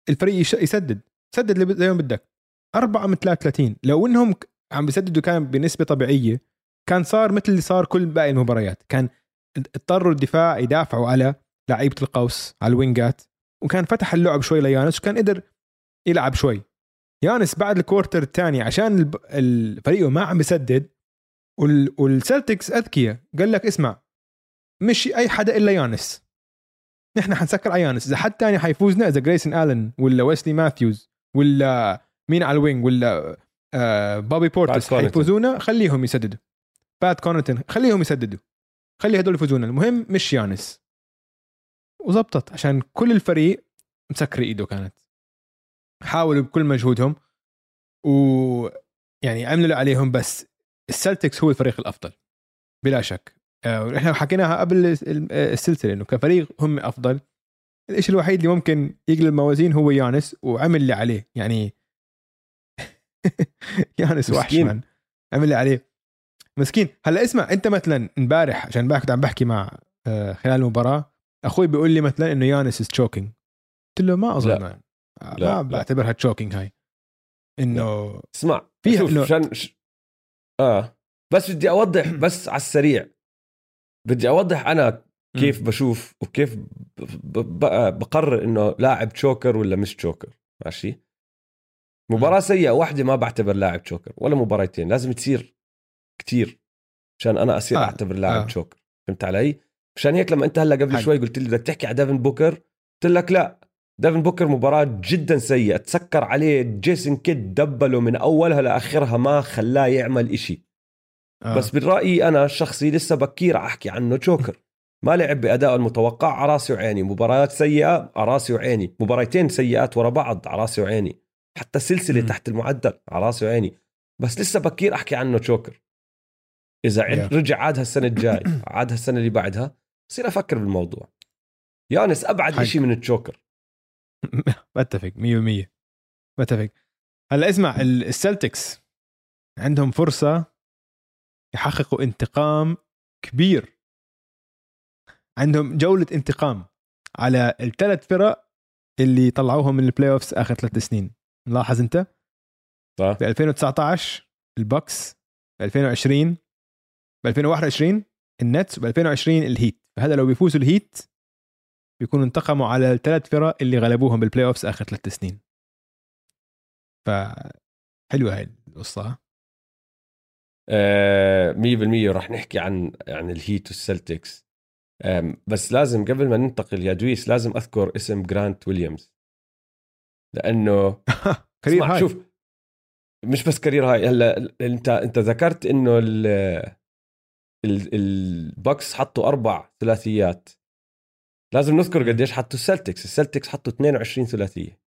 الفريق يسدد سدد زي ما بدك. أربعة من 33 لو إنهم عم بيسددوا كان بنسبة طبيعية كان صار مثل اللي صار كل باقي المباريات. كان اضطروا الدفاع يدافعوا على لعيبة القوس على ال wingات وكان فتح اللعب شوي ليانس وكان قدر يلعب شوي. يانس بعد ال quarter الثاني عشان الفريق ما عم بيسدد والسلتكس أذكياء قال لك اسمع مش أي حدا إلا يانس. نحن حنسكر على يانس. إذا حد ثاني حيفوزنا إذا جريسون آلن ولا ويسلي ماثيوز ولا مين على ال wing ولا آه بوبي بورتس حيفوزونا خليهم يسددوا. بات كونتن خليهم يسددوا. خلي هدول يفوزونا. المهم مش يانس. وزبطت عشان كل الفريق مسكر إيده كانت. حاولوا بكل مجهودهم و يعني عملوا عليهم بس السلتكس هو الفريق الأفضل بلا شك. آه، إحنا حكيناها قبل السلسلة إنه كفريق هم أفضل. الشيء الوحيد اللي ممكن يقلب الموازين هو يانس وعمل اللي عليه. يعني <laughs> يانس وحش عمل اللي عليه. مسكين. هلأ اسمع أنت مثلا امبارح عشان كنت عم بحكي مع آه، خلال المباراة أخوي بيقول لي مثلا إنه يانس is choking قلت له ما أظن. لا. ما لا. بعتبرها choking هاي. إنه اسمع فيها شوف عشان. آه بس بدي أوضح <clears throat> بس على السريع بدي أوضح أنا كيف بشوف وكيف بقرر إنه لاعب choker ولا مش choker ماشي مباراة سيئة واحدة ما بعتبر لاعب choker ولا مباراتين لازم تصير كتير عشان أنا أصير آه. أعتبر لاعب آه. choker فهمت علي؟ مشان هيك لما أنت هلأ قبل حاجة. شوي قلت لي بدك تحكي على ديفن بوكر قلت لك لأ ديفن بوكر مباراة جدا سيئة. تسكر عليه جيسون كيد دبله من أولها لآخرها ما خلاه يعمل إشي. آه. بس بالرأي أنا الشخصي لسه بكير أحكي عنه choker. ما لعب بأداء المتوقع على راسي وعيني. مباريات سيئة على راسي وعيني. مباريتين سيئات ورا بعض على راسي وعيني. حتى سلسلة م. تحت المعدل على راسي وعيني. بس لسه بكير أحكي عنه جوكر. إذا yeah. رجع عاد هالسنة الجاي. عاد هالسنة اللي بعدها بصير أفكر بالموضوع. يانس أبعد شيء من الجوكر <laughs> بتفق 100% بتفق. هلا اسمع السلتكس عندهم فرصة يحققوا انتقام كبير. عندهم جولة انتقام على الثلاث فرق اللي طلعوهم من ال playoffs آخر ثلاث سنين. ملاحظ أنت؟ صح. ب 2019 البوكس ب 2020 ب 2021 النتس ب 2020 الهيت. فهذا لو بيفوزوا الهيت بيكونوا انتقموا على الثلاث فرق اللي غلبوهم بال playoffs آخر ثلاث سنين. ف حلوة هاي القصة. آه 100% راح نحكي عن عن الهيت والسلتكس. بس لازم قبل ما ننتقل يا دويس لازم أذكر اسم جرانت ويليامز. لأنه <laughs> career high. شوف مش بس career high هلا انت انت ذكرت إنه البوكس حطوا أربع ثلاثيات. لازم نذكر قديش حطوا السلتكس. السلتكس حطوا 22 ثلاثية.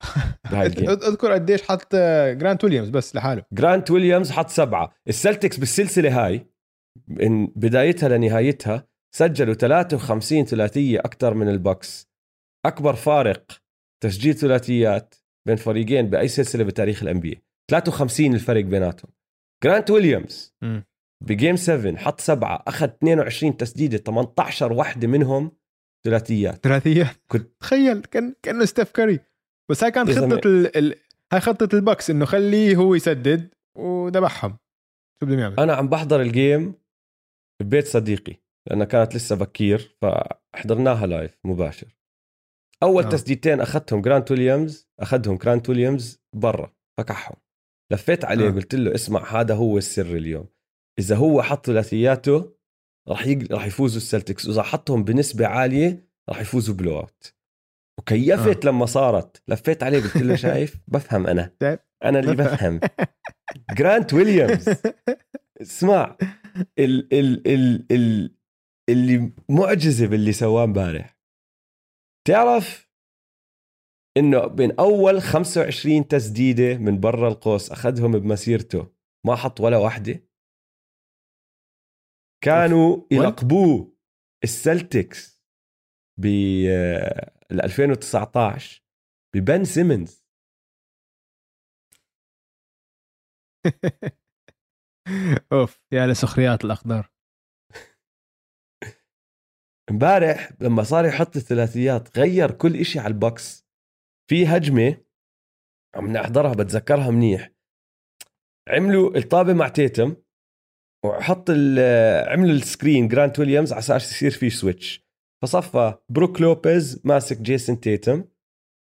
<laughs> أذكر قديش حط جرانت ويليامز بس لحاله. جرانت ويليامز حط سبعة. السلتكس بالسلسلة هاي من بدايتها لنهايتها سجلوا 53 ثلاثية أكثر من البوكس. أكبر فارق تسجيل ثلاثيات بين فريقين بأي سلسلة بتاريخ ال NBA 53 الفرق بيناتهم. جرانت ويليامز ب game 7 حط سبعة أخذ 22 تسديدة 18 وحدة منهم ثلاثيات. ثلاثيات. كنت تخيل كان كأنه ستيف كاري. بس هاي كانت خطة ال... ال... هاي خطة البكس إنه خليه هو يسدد وذبحهم. شو بدهم يعمل أنا عم بحضر ال game ببيت صديقي لانها كانت لسه بكير فحضرناها live مباشر. أول آه. تسديدتين أخذتهم جرانت ويليامز أخذهم جرانت ويليامز برا فكحهم. لفيت عليه آه. قلت له اسمع هذا هو السر اليوم. إذا هو حط ثلاثياته راح يق... راح يفوزوا السلتكس. وإذا حطهم بنسبة عالية راح يفوزوا blowout وكيفت آه. لما صارت. لفيت عليه قلت له <laughs> شايف؟ بفهم أنا. أنا اللي بفهم. جرانت ويليامز. اسمع. ال ال ال ال اللي معجزة باللي سواه امبارح. تعرف إنه بين أول 25 تسديدة من برا القوس أخذهم بمسيرته ما حط ولا واحدة؟ كانوا يلقبوه السلتكس ب 2019 ببن سيمنز. <laughs> أوف يا لسخريات الاقدار <laughs> امبارح لما صار يحط الثلاثيات غير كل إشي على البوكس في هجمة عم نحضرها بتذكرها منيح. عملوا الطابة مع تيتم. وحط عملوا ال screen جرانت ويليامز على أساس يصير في switch فصفى بروك لوبيز ماسك جيسون تيتم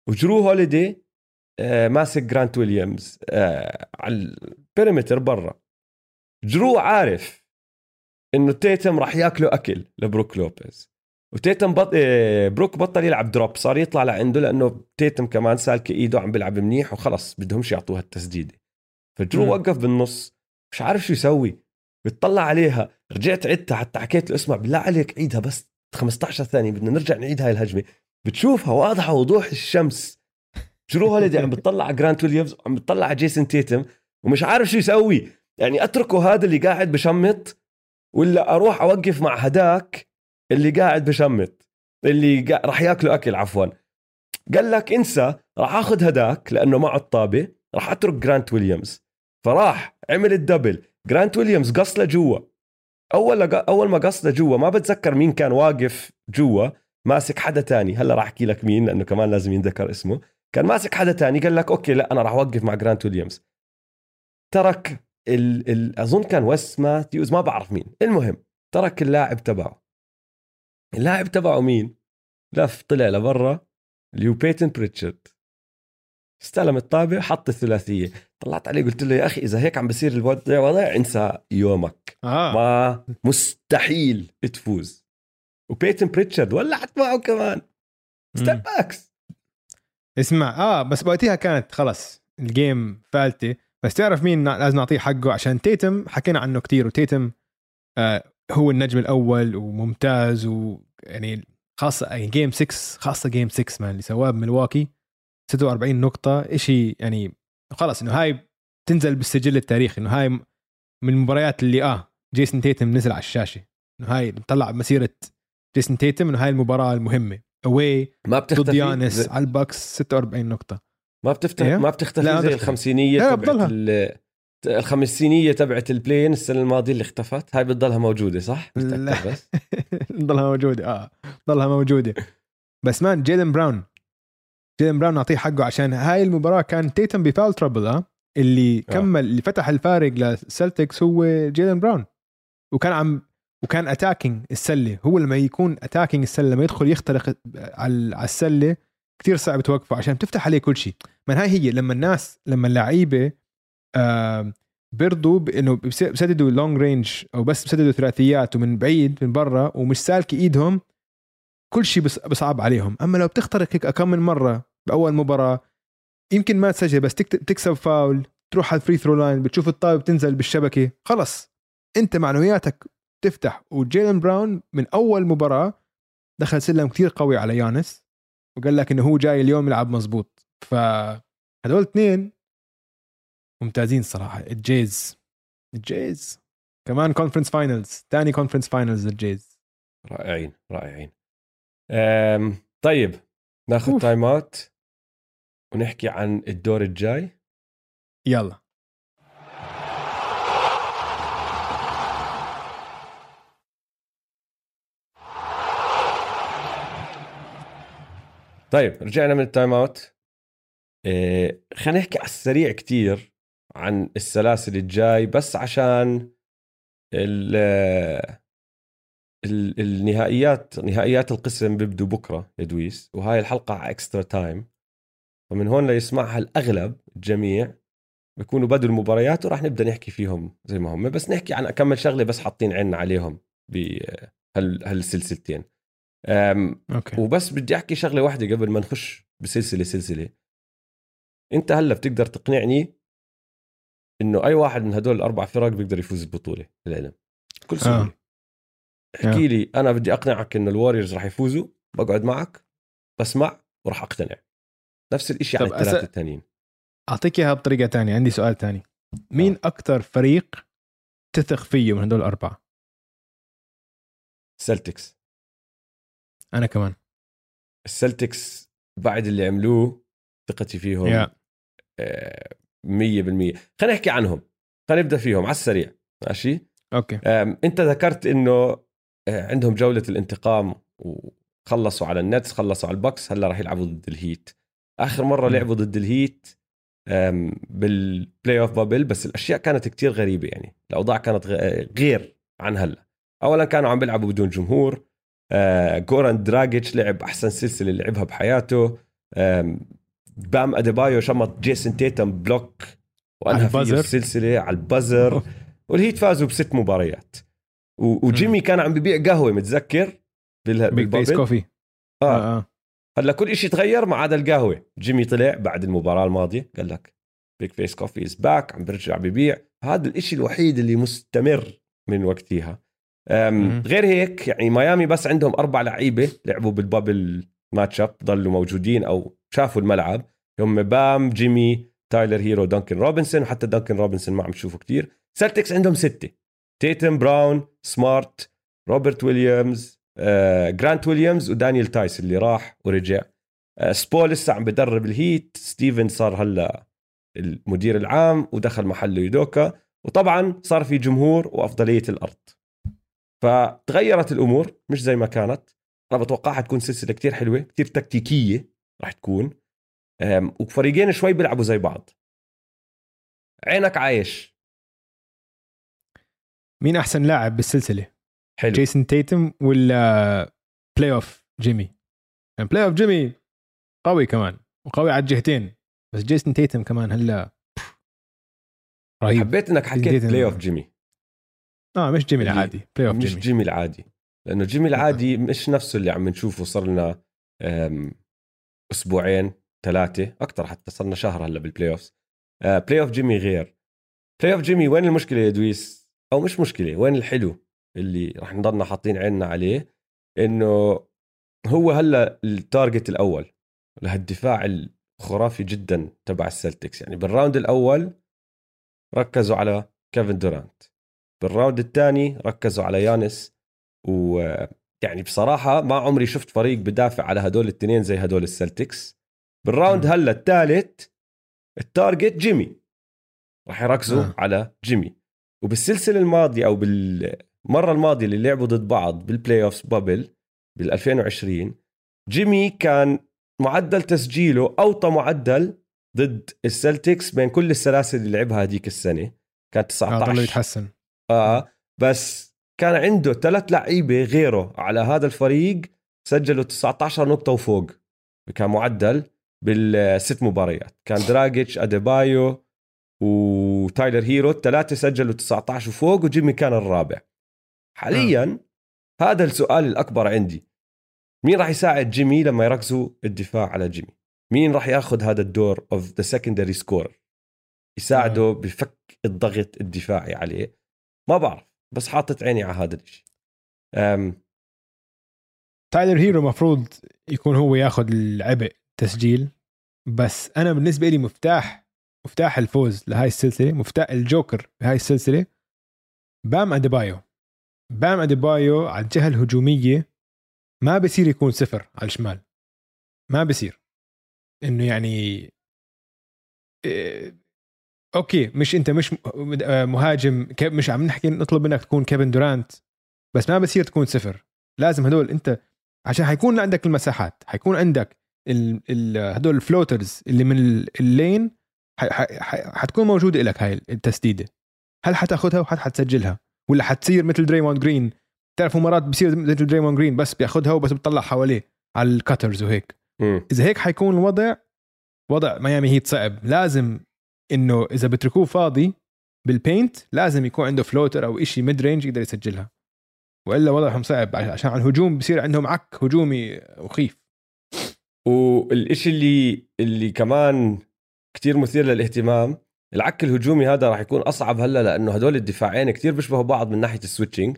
وجرو هوليدي آه، ماسك جرانت ويليامز آه، على ال perimeter برا. جرو عارف إنه تيتم راح ياكلوا أكل لبروك لوبيز. وتيتم بط... آه، بروك بطل يلعب drop صار يطلع لعنده لأنه تيتم كمان سالكة إيده عم بيلعب منيح وخلص بدهمش يعطوها التسديده فجرو م. وقف بالنص مش عارف شو يسوي. بتطلع عليها. رجعت عدتها حتى حكيت له اسمع بالله عليك عيدها بس 15 ثانية بدنا نرجع نعيد هاي الهجمة. بتشوفها واضحة وضوح الشمس. جرو هوليدي؟ عم بتطلع على جرانت ويليامز وعم بتطلع على جيسون تيتم ومش عارف شو يسوي. يعني أتركه هذا اللي قاعد بشمط ولا أروح أوقف مع هداك اللي قاعد بشمط اللي قا... راح ياكلوا أكل عفوا. قال لك انسى راح آخذ هداك لأنه معه الطابة راح أترك جرانت ويليامز فراح عمل ال double. جرانت ويليامز قص لجوا أول أول ما قص لجوا ما بتذكر مين كان واقف جوا ماسك حدا تاني. هلا راح أحكي لك مين لأنه كمان لازم ينذكر اسمه. كان ماسك حدا تاني قال لك okay لأ أنا راح أوقف مع جرانت ويليامز. ترك ال ال أظن كان ويس ماثيوز ما بعرف مين. المهم ترك اللاعب تبعه. اللاعب تبعه مين؟ لف طلع لبرا اللي هو بيتن بريتشارد. استلم الطابة حط الثلاثية. طلعت عليه قلت له يا أخي إذا هيك عم بصير الوضع وضع انسى يومك. آه. ما مستحيل تفوز. وبيتن بريتشارد ولعت معه كمان. step backs اسمع آه بس وقتها كانت خلص ال game فالتة. بس تعرف مين لازم نعطيه حقه؟ عشان تيتم حكينا عنه كتير وتيتم آه هو النجم الأول وممتاز ويعني خاصة يعني game 6 خاصة game 6 man اللي سواه بملواكي. 46 نقطة شيء يعني خلص إنه هاي تنزل بالسجل التاريخي إنه هاي من المباريات اللي آه جيسون تيتم نزل على الشاشة. إنه هاي طلع مسيرة جيسون تيتم إنه هاي المباراة المهمة. away ما بتختفي. ضد يانس على الباكس 46 نقطة. ما بتفتح إيه؟ ما بتختفي زي الخمسينية تبعت الخمسينية تبعت ال play-in السنة الماضية اللي اختفت. هاي بتضلها موجودة صح؟ لا. بس. <laughs> بتضلها موجودة آه بتضلها موجودة. بس man جيلن براون جيلن براون نعطيه حقه عشان هاي المباراة كان تيتم ب foul trouble آه اللي آه. كمل اللي فتح الفارق للسلتكس هو جيلن براون وكان عم وكان attacking السلة هو لما يكون attacking السلة لما يدخل يخترق على السلة كثير صعب توقفه عشان تفتح عليه كل شيء من هاي هي لما الناس لما اللعيبة آه بيرضوا بانه بسددوا long range أو بس بسددوا ثلاثيات ومن بعيد من برا ومش سالكه إيدهم كل شيء بصعب عليهم. أما لو بتخترق هيك كم من مرة بأول مباراة يمكن ما تسجل بس تكسب فاول تروح على ال free throw line بتشوف الطابه بتنزل بالشبكة. خلص. أنت معنوياتك تفتح وجيلين براون من أول مباراة دخل سلم كثير قوي على يانس وقال لك إنه هو جاي اليوم يلعب مزبوط فهدول اثنين ممتازين صراحة. الجيز الجيز كمان conference finals ثاني كونفرنس فاينلز للجيز رائعين رائعين. طيب ناخذ time out ونحكي عن الدور الجاي. يلا. طيب رجعنا من ال time out إيه خلينا نحكي على السريع كتير عن السلاسل الجاي بس عشان ال النهائيات نهائيات القسم بيبدوا بكرة يا دويس وهاي الحلقة على اكسترا تايم فمن هون ليسمعها الأغلب الجميع بيكونوا بدوا المباريات وراح نبدأ نحكي فيهم زي ما هم. بس نحكي عن أكمل شغلة بس حاطين عنا عليهم بهالسلسلتين أوكي. وبس بدي أحكي شغلة واحدة قبل ما نخش بسلسلة سلسلة. أنت هلأ بتقدر تقنعني إنه أي واحد من هدول الأربع فرق بيقدر يفوز البطوله للعلم بكل سهولة. آه. احكي لي أنا بدي أقنعك إنه الواريورز راح يفوزوا بقعد معك بسمع وراح أقتنع. نفس الشيء عن الثلاثه أس... الثانيين أعطيك إياها بطريقة ثانية عندي سؤال ثاني مين آه. أكثر فريق تثق فيه من هدول الأربعة؟ سلتكس أنا كمان. السلتكس بعد اللي عملوه ثقتي فيهم yeah. 100% خلينا نحكي عنهم. خلينا نبدأ فيهم على السريع. ماشي؟ أوكي. أم، أنت ذكرت إنه آه، عندهم جولة الانتقام وخلصوا على النتس خلصوا على البوكس هلا راح يلعبوا ضد الهيت. آخر مرة. لعبوا ضد الهيت بال playoff bubble بس الأشياء كانت كتير غريبة يعني. الأوضاع كانت غ- غير عن هلا. اولا كانوا عم بيلعبوا بدون جمهور آه، جوران دراجيتش لعب أحسن سلسلة لعبها بحياته. بام أديبايو شمط جيسون تيتم block وأنهى فيه. السلسلة على ال buzzer. والهيت فازوا بست مباريات. وجيمي كان عم ببيع قهوة متذكر؟ Big Face Coffee آه. آه آه. هلأ كل شيء تغير ما عدا القهوة. جيمي طلع بعد المباراة الماضية قال لك Big Face Coffee is back عم برجع ببيع. هذا الإشي الوحيد اللي مستمر من وقتها. غير هيك يعني ميامي بس عندهم أربع لعيبة لعبوا بال bubble match up ضلوا موجودين أو شافوا الملعب. هم بام جيمي تايلر هيرو دانكن روبنسون وحتى دانكن روبنسون ما عم تشوفه كتير. سلتكس عندهم ستة. تيتم براون سمارت روبرت ويليامز آه، جرانت ويليامز ودانيال تايس اللي راح ورجع. آه، سبو لسه عم بدرب الهيت. ستيفن صار هلا المدير العام ودخل محله يودوكا. وطبعا صار في جمهور وأفضلية الأرض. فتغيرت الأمور مش زي ما كانت. أنا بتوقعها تكون سلسلة كتير حلوة كتير تكتيكية راح تكون. وفريقين شوي بيلعبوا زي بعض. عينك عايش مين أحسن لاعب بالسلسلة؟ حلو. جيسون تيتم ولا playoff جيمي يعني playoff جيمي قوي كمان وقوي على الجهتين بس جيسون تيتم كمان هلا رهيب. حبيت إنك حكيت playoff جيمي آه مش جيمي العادي playoff مش جيمي جيمي العادي لأنه جيمي العادي مش نفسه اللي عم نشوفه صار لنا أسبوعين ثلاثة أكثر حتى صرنا شهر هلا بال playoff playoff جيمي غير. playoff جيمي وين المشكلة يا دويس؟ أو مش مشكلة وين الحلو اللي رح نضلنا حاطين عيننا عليه إنه هو هلأ ال target الأول لهالدفاع الخرافي جدا تبع السلتكس يعني بال round الأول ركزوا على كيفن دورانت بال round الثاني ركزوا على يانس ويعني بصراحة ما عمري شفت فريق بدافع على هدول الاثنين زي هدول السلتكس بال round. هلأ الثالث ال target جيمي راح يركزوا. آه. على جيمي وبالسلسلة الماضية أو بالمرة الماضية اللي لعبوا ضد بعض بال playoff bubble بال 2020 جيمي كان معدل تسجيله أوطى معدل ضد السلتكس بين كل السلاسل اللي لعبها هذيك السنة كانت آه 19 ضل يتحسن. آه بس كان عنده ثلاث لعيبة غيره على هذا الفريق سجلوا 19 نقطة وفوق كان معدل بالست مباريات. كان <laughs> دراجيتش اديبايو وتايلر هيرو الثلاثة سجلوا 19 وفوق وجيمي كان الرابع. حاليا هذا السؤال الأكبر عندي. مين راح يساعد جيمي لما يركزوا الدفاع على جيمي؟ مين راح ياخذ هذا الدور of the secondary scorer يساعده بفك الضغط الدفاعي عليه. ما بعرف بس حاطط عيني على هذا الشيء تايلر هيرو المفروض يكون هو ياخذ العبء تسجيل بس أنا بالنسبة لي مفتاح مفتاح الفوز لهاي السلسلة مفتاح الجوكر بهاي السلسلة بام أديبايو. بام أديبايو على الجهة الهجومية ما بصير يكون صفر على الشمال. ما بصير. إنه يعني إيه، okay مش أنت مش آه، مهاجم مش عم نحكي نطلب منك تكون كيفن دورانت بس ما بصير تكون صفر. لازم هدول أنت عشان حيكون عندك المساحات حيكون عندك ال ال هدول ال floaters اللي من ال- ال lane حتكون موجودة لك هاي التسديدة. هل حتاخذها وهل حتسجلها؟ ولا حتصير مثل دريموند جرين تعرفوا مرات بصير مثل دريموند جرين بس بياخذها وبس بتطلع حواليه على ال cutters وهيك. إذا هيك حيكون الوضع وضع ميامي هيت صعب لازم إنه إذا بتركوه فاضي بال paint لازم يكون عنده floater أو شيء mid range يقدر يسجلها. وإلا وضعهم صعب عشان على الهجوم بصير عندهم عك هجومي مخيف. والإشي اللي اللي كمان كتير مثير للاهتمام العك الهجومي هذا راح يكون أصعب هلأ لأنه هدول الدفاعين كتير بيشبهوا بعض من ناحية ال switching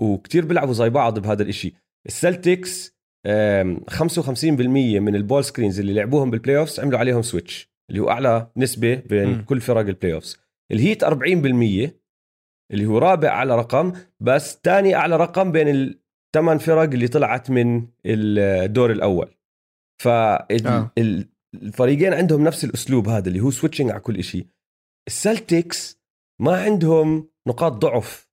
وكتير بيلعبوا زي بعض بهذا الإشي السلتكس آم، 55% من ال ball screens اللي لعبوهم بال playoffs عملوا عليهم switch اللي هو أعلى نسبة بين. م. كل فرق ال playoffs الهيت 40% اللي هو رابع أعلى رقم بس ثاني أعلى رقم بين الثمان فرق اللي طلعت من الدور الأول آه. فالفريقين عندهم نفس الأسلوب هذا اللي هو switching على كل شيء السلتكس ما عندهم نقاط ضعف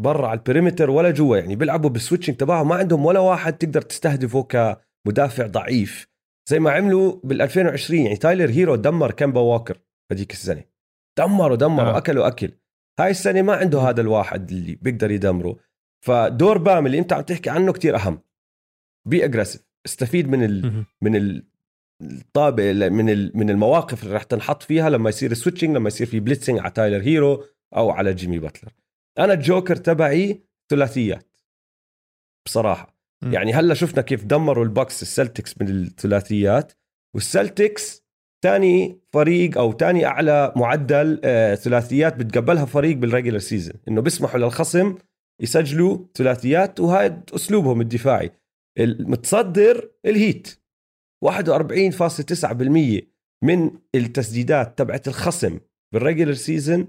برا على ال perimeter ولا جوا يعني بيلعبوا بال switching تبعهم ما عندهم ولا واحد تقدر تستهدفه كمدافع ضعيف. زي ما عملوا بال 2020 يعني تايلر هيرو دمر كيمبا واكر هذيك السنة. دمروا دمروا آه. أكلوا أكل. هاي السنة ما عنده هذا الواحد اللي بيقدر يدمره. فدور بام اللي أنت عم تحكي عنه كتير أهم. be aggressive استفيد من ال من ال الطابع من من المواقف اللي رح تنحط فيها لما يصير switching لما يصير في blitzing على تايلر هيرو أو على جيمي باتلر. أنا الجوكر تبعي ثلاثيات. بصراحة. م. يعني هلأ شفنا كيف دمروا الباكس السلتكس من الثلاثيات والسلتكس ثاني فريق أو ثاني أعلى معدل آه ثلاثيات بتقبلها فريق بال regular season إنه بيسمحوا للخصم يسجلوا ثلاثيات وهذا أسلوبهم الدفاعي. المتصدر الهيت. 41.9% من التسديدات تبعت الخصم بال regular season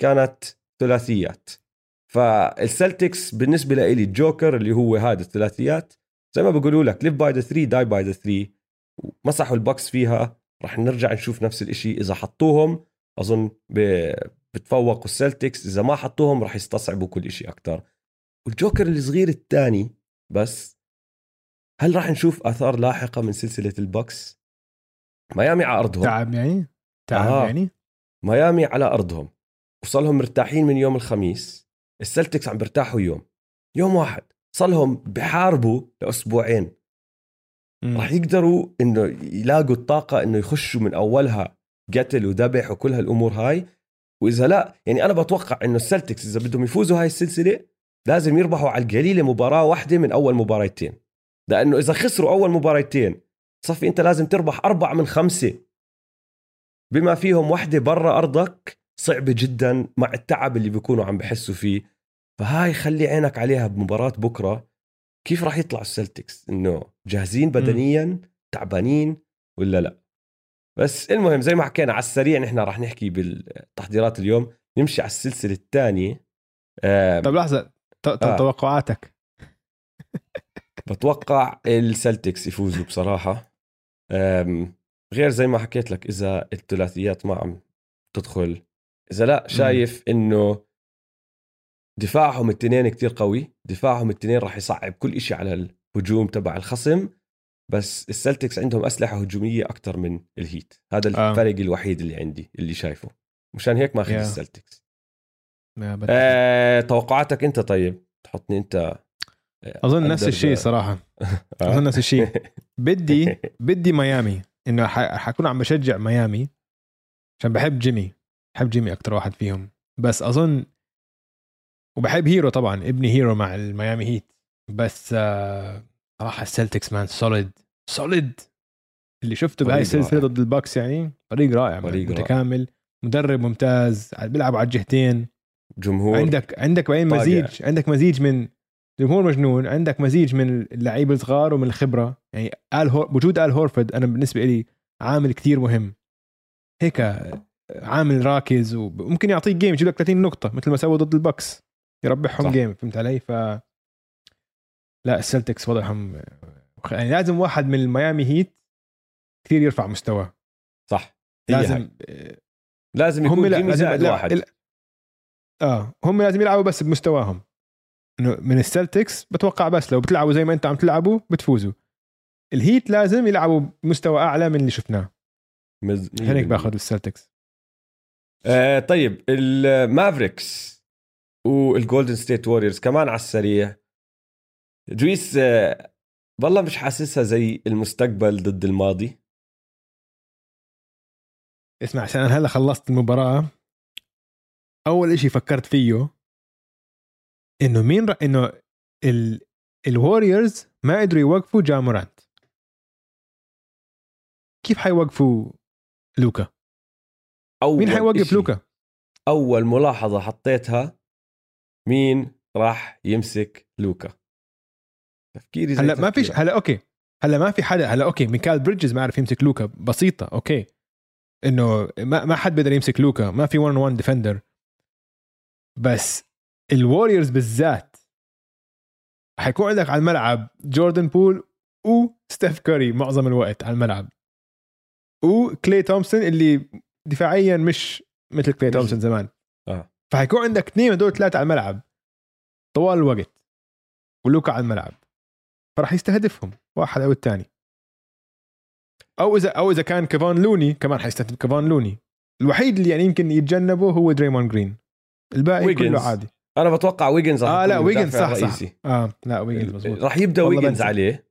كانت ثلاثيات. فالسلتكس بالنسبة لي الجوكر اللي هو هذا الثلاثيات زي ما بقولوا لك live by the 3 die by the 3 مسحوا الباكس فيها. رح نرجع نشوف نفس الشيء إذا حطوهم أظن بتفوقوا السلتكس. إذا ما حطوهم رح يستصعبوا كل شيء أكثر والجوكر الصغير الثاني بس هل راح نشوف آثار لاحقة من سلسلة الباكس؟ ميامي على أرضهم. تعب يعني؟ تعب آه. يعني؟ ميامي على أرضهم. وصارلهم مرتاحين من يوم الخميس. السلتكس عم بيرتاحوا يوم. يوم واحد. صارلهم بحاربوا لأسبوعين. راح يقدروا إنه يلاقوا الطاقة إنه يخشوا من أولها قتل وذبح وكل هالأمور هاي. وإذا لا يعني أنا بتوقع إنه السلتكس إذا بدهم يفوزوا هاي السلسلة لازم يربحوا على القليلة مباراة واحدة من أول مباراتين. لأنه إذا خسروا أول مباراتين صفي أنت لازم تربح أربعة من خمسة. بما فيهم وحدة برا أرضك صعبة جدا مع التعب اللي بيكونوا عم بحسوا فيه. فهاي خلي عينك عليها بمباراة بكرة. كيف راح يطلع السلتكس؟ إنه جاهزين بدنيا تعبانين ولا لا؟ بس المهم زي ما حكينا على السريع نحن راح نحكي بالتحضيرات اليوم. نمشي على السلسلة الثانية. طب لحظة آه. توقعاتك. <laughs> بتوقع السلتكس يفوزوا بصراحة. غير زي ما حكيت لك إذا الثلاثيات ما عم تدخل. إذا لا شايف إنه دفاعهم الاثنين كتير قوي دفاعهم الاثنين راح يصعب كل شيء على الهجوم تبع الخصم بس السلتكس عندهم أسلحة هجومية أكثر من الهيت. هذا آه. الفرق الوحيد اللي عندي اللي شايفه. مشان هيك ماخذ السلتكس. آه، توقعاتك أنت طيب؟ تحطني آه، <laughs> أظن نفس الشيء صراحة. آه. أظن نفس الشيء. بدي بدي ميامي. إنه حكون عم بشجع ميامي عشان بحب جيمي. بحب جيمي أكثر واحد فيهم. بس أظن وبحب هيرو طبعا. ابني هيرو مع الميامي هيت. بس صراحة السلتكس man solid solid اللي شفته بهاي السلسلة ضد الباكس يعني فريق رائع فريق متكامل. رائع. مدرب ممتاز. بيلعبوا على الجهتين. جمهور. عندك عندك بعدين مزيج عندك مزيج من جمهور مجنون عندك مزيج من اللعيبة الصغار ومن الخبرة. يعني آل هور... وجود آل هورفرد أنا بالنسبة لي عامل كتير مهم. هيك عاقل راكز وممكن يعطيك game يجيب لك 30 نقطة مثل ما سوى ضد الباكس. يربحهم صح. game فهمت علي؟ ف لا السلتكس وضعهم يعني لازم واحد من الميامي هيت كثير يرفع مستواه. صح. لازم لازم يكون هم لازم زائد لا واحد. لا آه هم لازم يلعبوا بس بمستواهم. إنه من السلتكس بتوقع بس لو بتلعبوا زي ما انت عم تلعبوا بتفوزوا. الهيت لازم يلعبوا بمستوى أعلى من اللي شفناه. مز... هيك بأخذ السلتكس. آه طيب المافريكس والجولدن ستيت ووريرز كمان على السريع. جويس آه والله مش حاسسها زي المستقبل ضد الماضي. اسمع عشان هلا خلصت المباراة. أول إشي فكرت فيه إنه مين ر... إنه ال... الوريورز ما قدروا يوقفوا جا مورانت كيف حيوقفوا لوكا؟ أول مين حيوقف. لوكا؟ أول ملاحظة حطيتها مين راح يمسك لوكا تفكيري زي هلأ ما فيش هلأ okay هلأ ما في حدا هلأ okay ميكال بريدجز ما عرف يمسك لوكا بسيطة okay إنه ما ما حد بيقدر يمسك لوكا ما في 1 1 defender بس الوريورز بالذات حيكون عندك على الملعب جوردن بول وستيف كوري معظم الوقت على الملعب. وكلي تومسون اللي دفاعيا مش مثل كلي تومسون زمان. آه. فحيكون عندك اثنين من دول ثلاثة على الملعب. طوال الوقت. ولوكا على الملعب. فراح يستهدفهم. واحد أو الثاني. أو اذا أو إذا كان كيفون لوني كمان حيستهدف كيفون لوني الوحيد اللي يعني يمكن يتجنبه هو دريمون جرين الباقي ويجنز. كله عادي. أنا بتوقع ويجنز راح آه لا ويجنز صح صح. آه لا ويجنز مزبوط راح يبدأ ويجنز. عليه.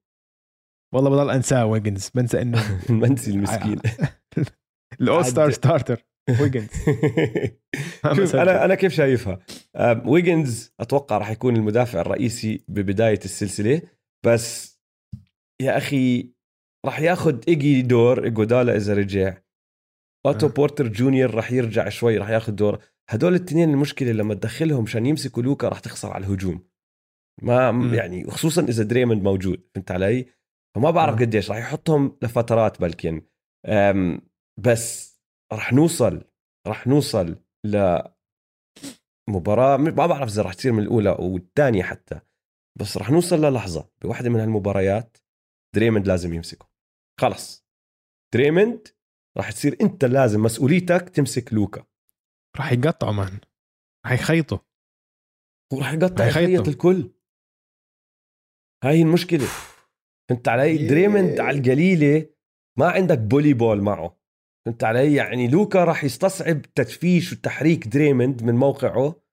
والله بضل أنساه ويجنز بنسى إنه <laughs> المنسي المسكين. <laughs> ال All-Star starter ويجنز <laughs> شوف أنا أنا كيف شايفها؟ ويجنز أتوقع راح يكون المدافع الرئيسي ببداية السلسلة بس يا أخي راح ياخذ إيجي دور ايجودالا إذا رجع. أوتو آه. بورتر جونيور راح يرجع شوي راح ياخذ دور. هدول الاثنين المشكلة لما تدخلهم عشان يمسكوا لوكا راح تخسر على الهجوم. ما مم. يعني خصوصا إذا دريموند موجود فهمت علي؟ فما بعرف آه. قديش راح يحطهم لفترات بلكن. بس راح نوصل راح نوصل ل مباراة ما بعرف إذا راح تصير من الأولى أو الثانية حتى بس راح نوصل للحظة. بواحدة من هالمباريات دريموند لازم يمسكه. خلص. دريموند راح تصير أنت لازم مسؤوليتك تمسك لوكا. راح يقطعوا مان راح يخيطوا وراح يقطع. يخيط الكل. هاي المشكلة. فهمت علي يه. دريموند على القليلة ما عندك bully ball معه. فهمت علي يعني لوكا راح يستصعب تدفيش وتحريك دريموند من موقعه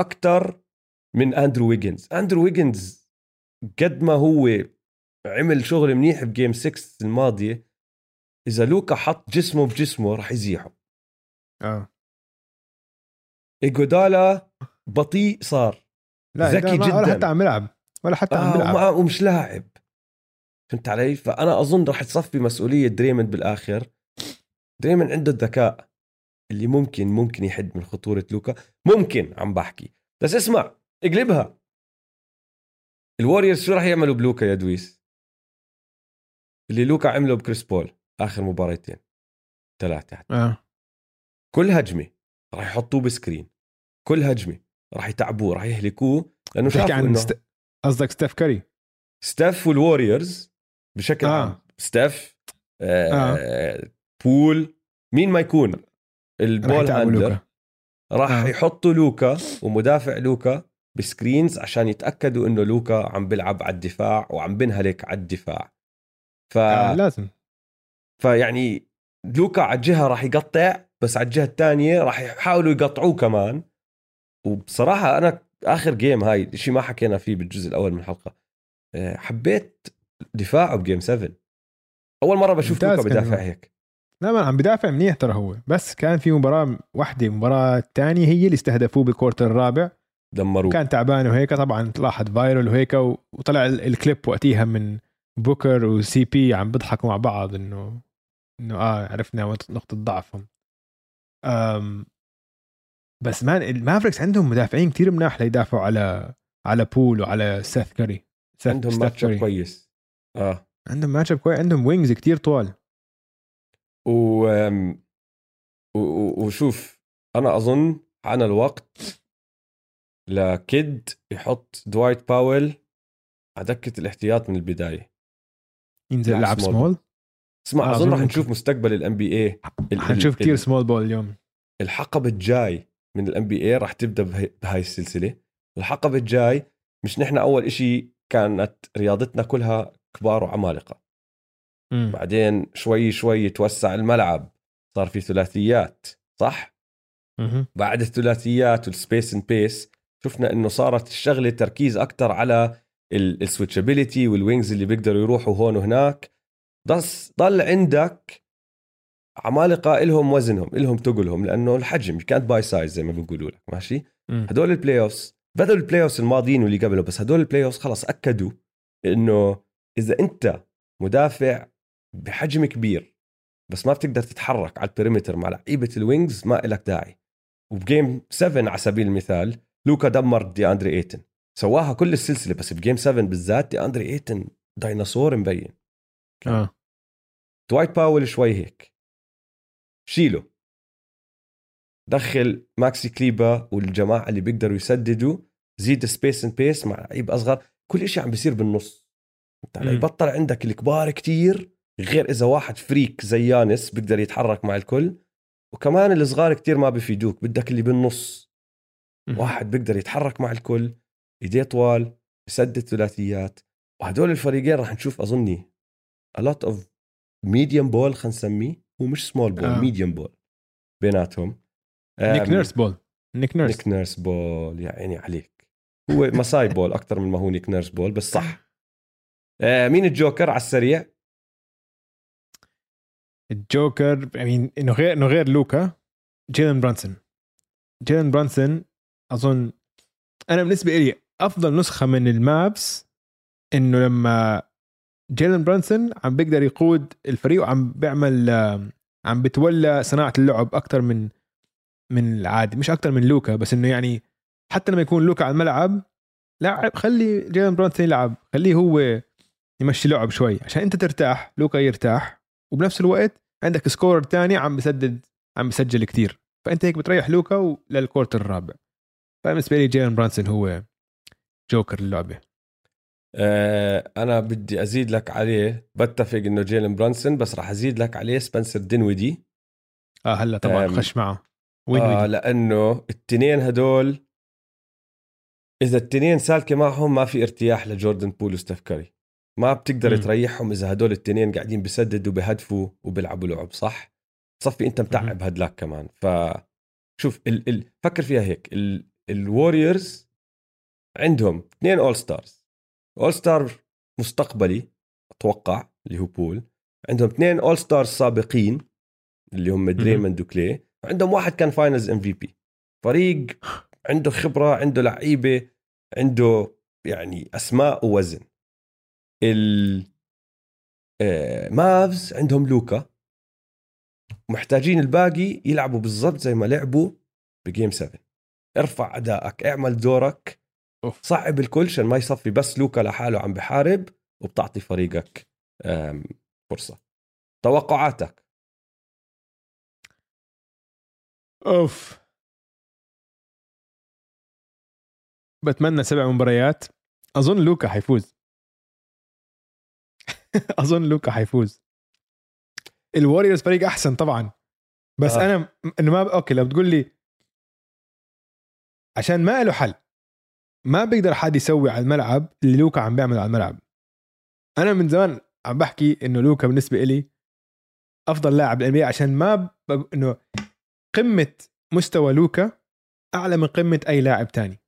أكثر من أندرو ويجنز. أندرو ويجنز قد ما هو عمل شغل منيح ب game 6 الماضية إذا لوكا حط جسمه بجسمه راح يزيحه. آه. إيجودالا بطيء صار. لا ذكي جدا ولا. حتى عم بيلعب ولا حتى عم آه بيلعب وما- ومش لاعب. فهمت علي؟ فأنا أظن راح تصفي مسؤولية دريموند بالآخر. دريموند عنده الذكاء اللي ممكن ممكن يحد من خطورة لوكا. ممكن عم بحكي. بس اسمع اقلبها. الووريورز شو راح يعملوا بلوكا يا دويس؟ اللي لوكا عمله بكريس بول آخر مباراتين ثلاثة آه. كل هجمة راح يحطوه ب screen. كل هجمة راح يتعبوه راح يهلكوه لأنه شافوا عن إنه ست... قصدك ستيف كوري ستيف والووريورز بشكل آه. عام ستاف آه. آه. بول مين ما يكون ال ball handler لوكا راح. آه. يحطوا لوكا ومدافع لوكا ب screens عشان يتأكدوا إنه لوكا عم بيلعب على الدفاع وعم بنهلك على الدفاع ف آه لازم فيعني لوكا على الجهة راح يقطع بس على الجهة الثانية راح يحاولوا يقطعوه كمان وبصراحة أنا آخر game هاي شيء ما حكينا فيه بالجزء الأول من الحلقة آه، حبيت دفاعه ب game 7 أول مرة بشوف لوكا بدافع. هيك. لا ما عم بدافع منيح ترى هو. بس كان في مباراة واحدة مباراة تانية هي اللي استهدفوه بال quarter الرابع. دمروه. كان تعبان وهيك طبعا طلعت viral وهيك وطلع ال- الكليب وقتها من بوكر و CP عم بيضحكوا مع بعض إنه إنه آه عرفنا نقطة ضعفهم. بس man المافريكس عندهم مدافعين كتير مناح ليدافعوا على على بول وعلى ستيف كوري. ستيف عندهم ماتش. كويس. آه. عندهم ماتش كويس عندهم wings كتير طوال. و... و... وشوف أنا أظن حان الوقت لكيد يحط دوايت باول على دكه الاحتياط من البداية. ينزل يلعب small سمول اسمع أظن رح. نشوف مستقبل ال NBA حنشوف كتير small ball اليوم. الحقبة الجاي. من ال NBA راح تبدأ بهاي السلسلة الحقبه الجاي مش نحن أول إشي كانت رياضتنا كلها كبار وعمالقة مم. بعدين شوي شوي توسع الملعب صار في ثلاثيات صح مهم. بعد الثلاثيات وال space and pace شفنا إنه صارت الشغلة تركيز أكثر على ال switchability وال wings اللي بيقدروا يروحوا هون وهناك بس ضل عندك عمالقة إلهم وزنهم إلهم تقلهم لأنه الحجم كانت by size زي ما بيقولوا لك ماشي. هدول ال playoffs بدل ال playoffs الماضيين واللي قبله بس هدول ال playoffs خلص أكدوا إنه إذا أنت مدافع بحجم كبير بس ما بتقدر تتحرك على ال perimeter مع لعيبة ال wings ما إلك داعي. وب game 7 على سبيل المثال لوكا دمر دي أندري إيتن. سواها كل السلسلة بس ب game 7 بالذات دي أندري إيتن ديناصور مبين. آه. دوايت باول شوي هيك. شيله. دخل ماكسي كليبا والجماعة اللي بيقدروا يسددوا زيد space and pace مع لعيب أصغر كل شيء عم بيصير بالنص. فهمت علي مم. يبطل عندك الكبار كتير غير إذا واحد freak زي يانس بيقدر يتحرك مع الكل وكمان الصغار كتير ما بيفيدوك بدك اللي بالنص. واحد بيقدر يتحرك مع الكل ايديه طوال يسدد ثلاثيات. وهدول الفريقين راح نشوف أظني a lot of medium ball خلينا نسميه. هو مش small ball آه. medium ball بيناتهم. نيك نيرس ball. نيك نيرس. نيك نيرس ball يا عيني عليك. هو مساي ball أكثر من ما هو نيك نيرس ball بس صح. آه. مين الجوكر على السريع؟ الجوكر يعني إنه غير إنه غير لوكا جيلن برانسون. جيلن برانسون أظن أنا بالنسبة لي أفضل نسخة من المافز إنه لما جيلن برانسون عم بيقدر يقود الفريق وعم بيعمل آم، عم بتولى صناعة اللعب أكثر من من العادي مش أكثر من لوكا بس إنه يعني حتى لما يكون لوكا على الملعب لاعب خلي جيلن برانسون يلعب خليه هو يمشي لعب شوي عشان أنت ترتاح لوكا يرتاح وبنفس الوقت عندك scorer تاني عم بسدد عم بسجل كتير فأنت هيك بتريح لوكا لل quarter الرابع. فبالنسبة لي جيلن برانسون هو جوكر اللعبه آه أنا بدي أزيد لك عليه بتفق إنه جيلن برانسون بس راح أزيد لك عليه سبنسر دينويدي آه هلأ طبعا خش معه. وين آه آه لأنه التنين هدول إذا التنين سالكه معهم ما في ارتياح لجوردن بول وستيف كاري ما بتقدر مم. تريحهم إذا هدول التنين قاعدين بسددوا بهدفوا وبيلعبوا لعب صح؟ صفي أنت متعب هدلاك كمان. ف شوف ال... ال... فكر فيها هيك ال... الوريورز عندهم اثنين all stars all star مستقبلي أتوقع اللي هو بول عندهم اثنين all stars سابقين اللي هم دريموند وكلي وعندهم واحد كان finals MVP فريق عنده خبرة عنده لعيبة عنده يعني أسماء ووزن. ال آه، مافز عندهم لوكا. محتاجين الباقي يلعبوا بالضبط زي ما لعبوا بجيم 7 ارفع أدائك اعمل دورك. صعب الكل عشان ما يصفي بس لوكا لحاله عم بحارب وبتعطي فريقك فرصة. توقعاتك؟ أوف. بتمنى سبع مباريات. أظن لوكا حيفوز. <laughs> أظن لوكا حيفوز. الوريورز فريق أحسن طبعا. بس. آه. أنا إنه ما أوكي لو بتقول لي عشان ما له حل. ما بيقدر حد يسوي على الملعب اللي لوكا عم بيعمله على الملعب. أنا من زمان عم بحكي إنه لوكا بالنسبة إلي أفضل لاعب بال NBA عشان ما بق... إنه قمة مستوى لوكا أعلى من قمة أي لاعب تاني.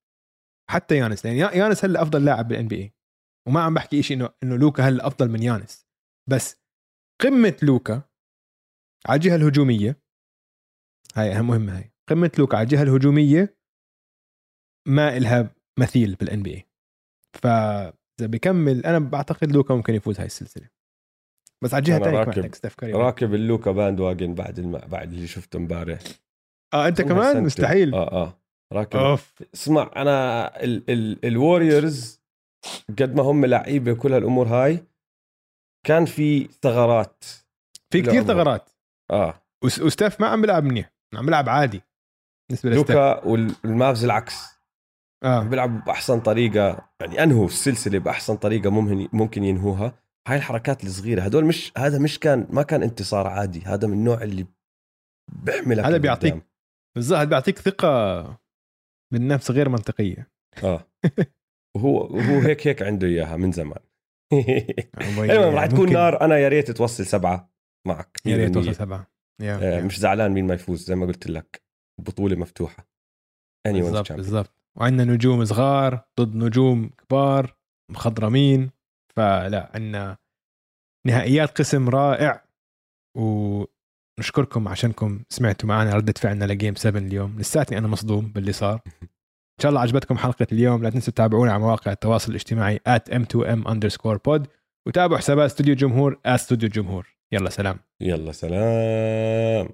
حتى يانس لأن يا- يانس هلا أفضل لاعب بال NBA وما عم بحكي شيء انه إنه لوكا هلا أفضل من يانس. بس قمة لوكا على الجهة الهجومية هاي أهم مهمة هاي. قمة لوكا على الجهة الهجومية ما إلها مثيل بال NBA فاذا بكمل أنا بعتقد لوكا ممكن يفوز هاي السلسلة. بس على الجهة الثانية راكب- عندك ستيف كاري راكب اللوكا bandwagon بعد الم... بعد اللي شفته امبارح. آه أنت والله كمان. مستحيل. آه آه. راكب. أوف. اسمع أنا ال ال الوريورز قد ما هم لعيبة وكل هالأمور هاي كان في ثغرات في كثير ثغرات. آه. وس- وستيف ما عم بيلعب منيح عم بيلعب عادي بالنسبة لستيف لوكا والمافز العكس. آه. بيلعبوا بأحسن طريقة يعني انهوا السلسلة بأحسن طريقة ممكن ممكن ينهوها. هاي الحركات الصغيرة هدول مش هذا مش كان ما كان انتصار عادي هذا من النوع اللي بيحملك هذا. بيعطيك بالظبط بيعطيك ثقة بالنفس غير منطقية. آه. <laughs> وهو وهو هيك هيك عنده إياها من زمان. <laughs> المهم راح تكون نار. أنا يا ريت توصل سبعة معك يا ريت 100%. توصل سبعة. يا- آه، يا. مش زعلان مين ما يفوز زي ما قلت لك. البطوله مفتوحة. Anyone's بالضبط. بالضبط وعندنا نجوم صغار ضد نجوم كبار مخضرمين. فلا عندنا نهائيات قسم رائع. ونشكركم عشانكم سمعتوا معنا ردة فعلنا لجيم 7 اليوم. لساتني أنا مصدوم باللي صار. إن شاء الله عجبتكم حلقة اليوم. لا تنسوا تتابعونا على مواقع التواصل الاجتماعي at m2m underscore pod. وتابعوا حسابات استوديو الجمهور استوديو الجمهور يلا سلام. يلا سلام.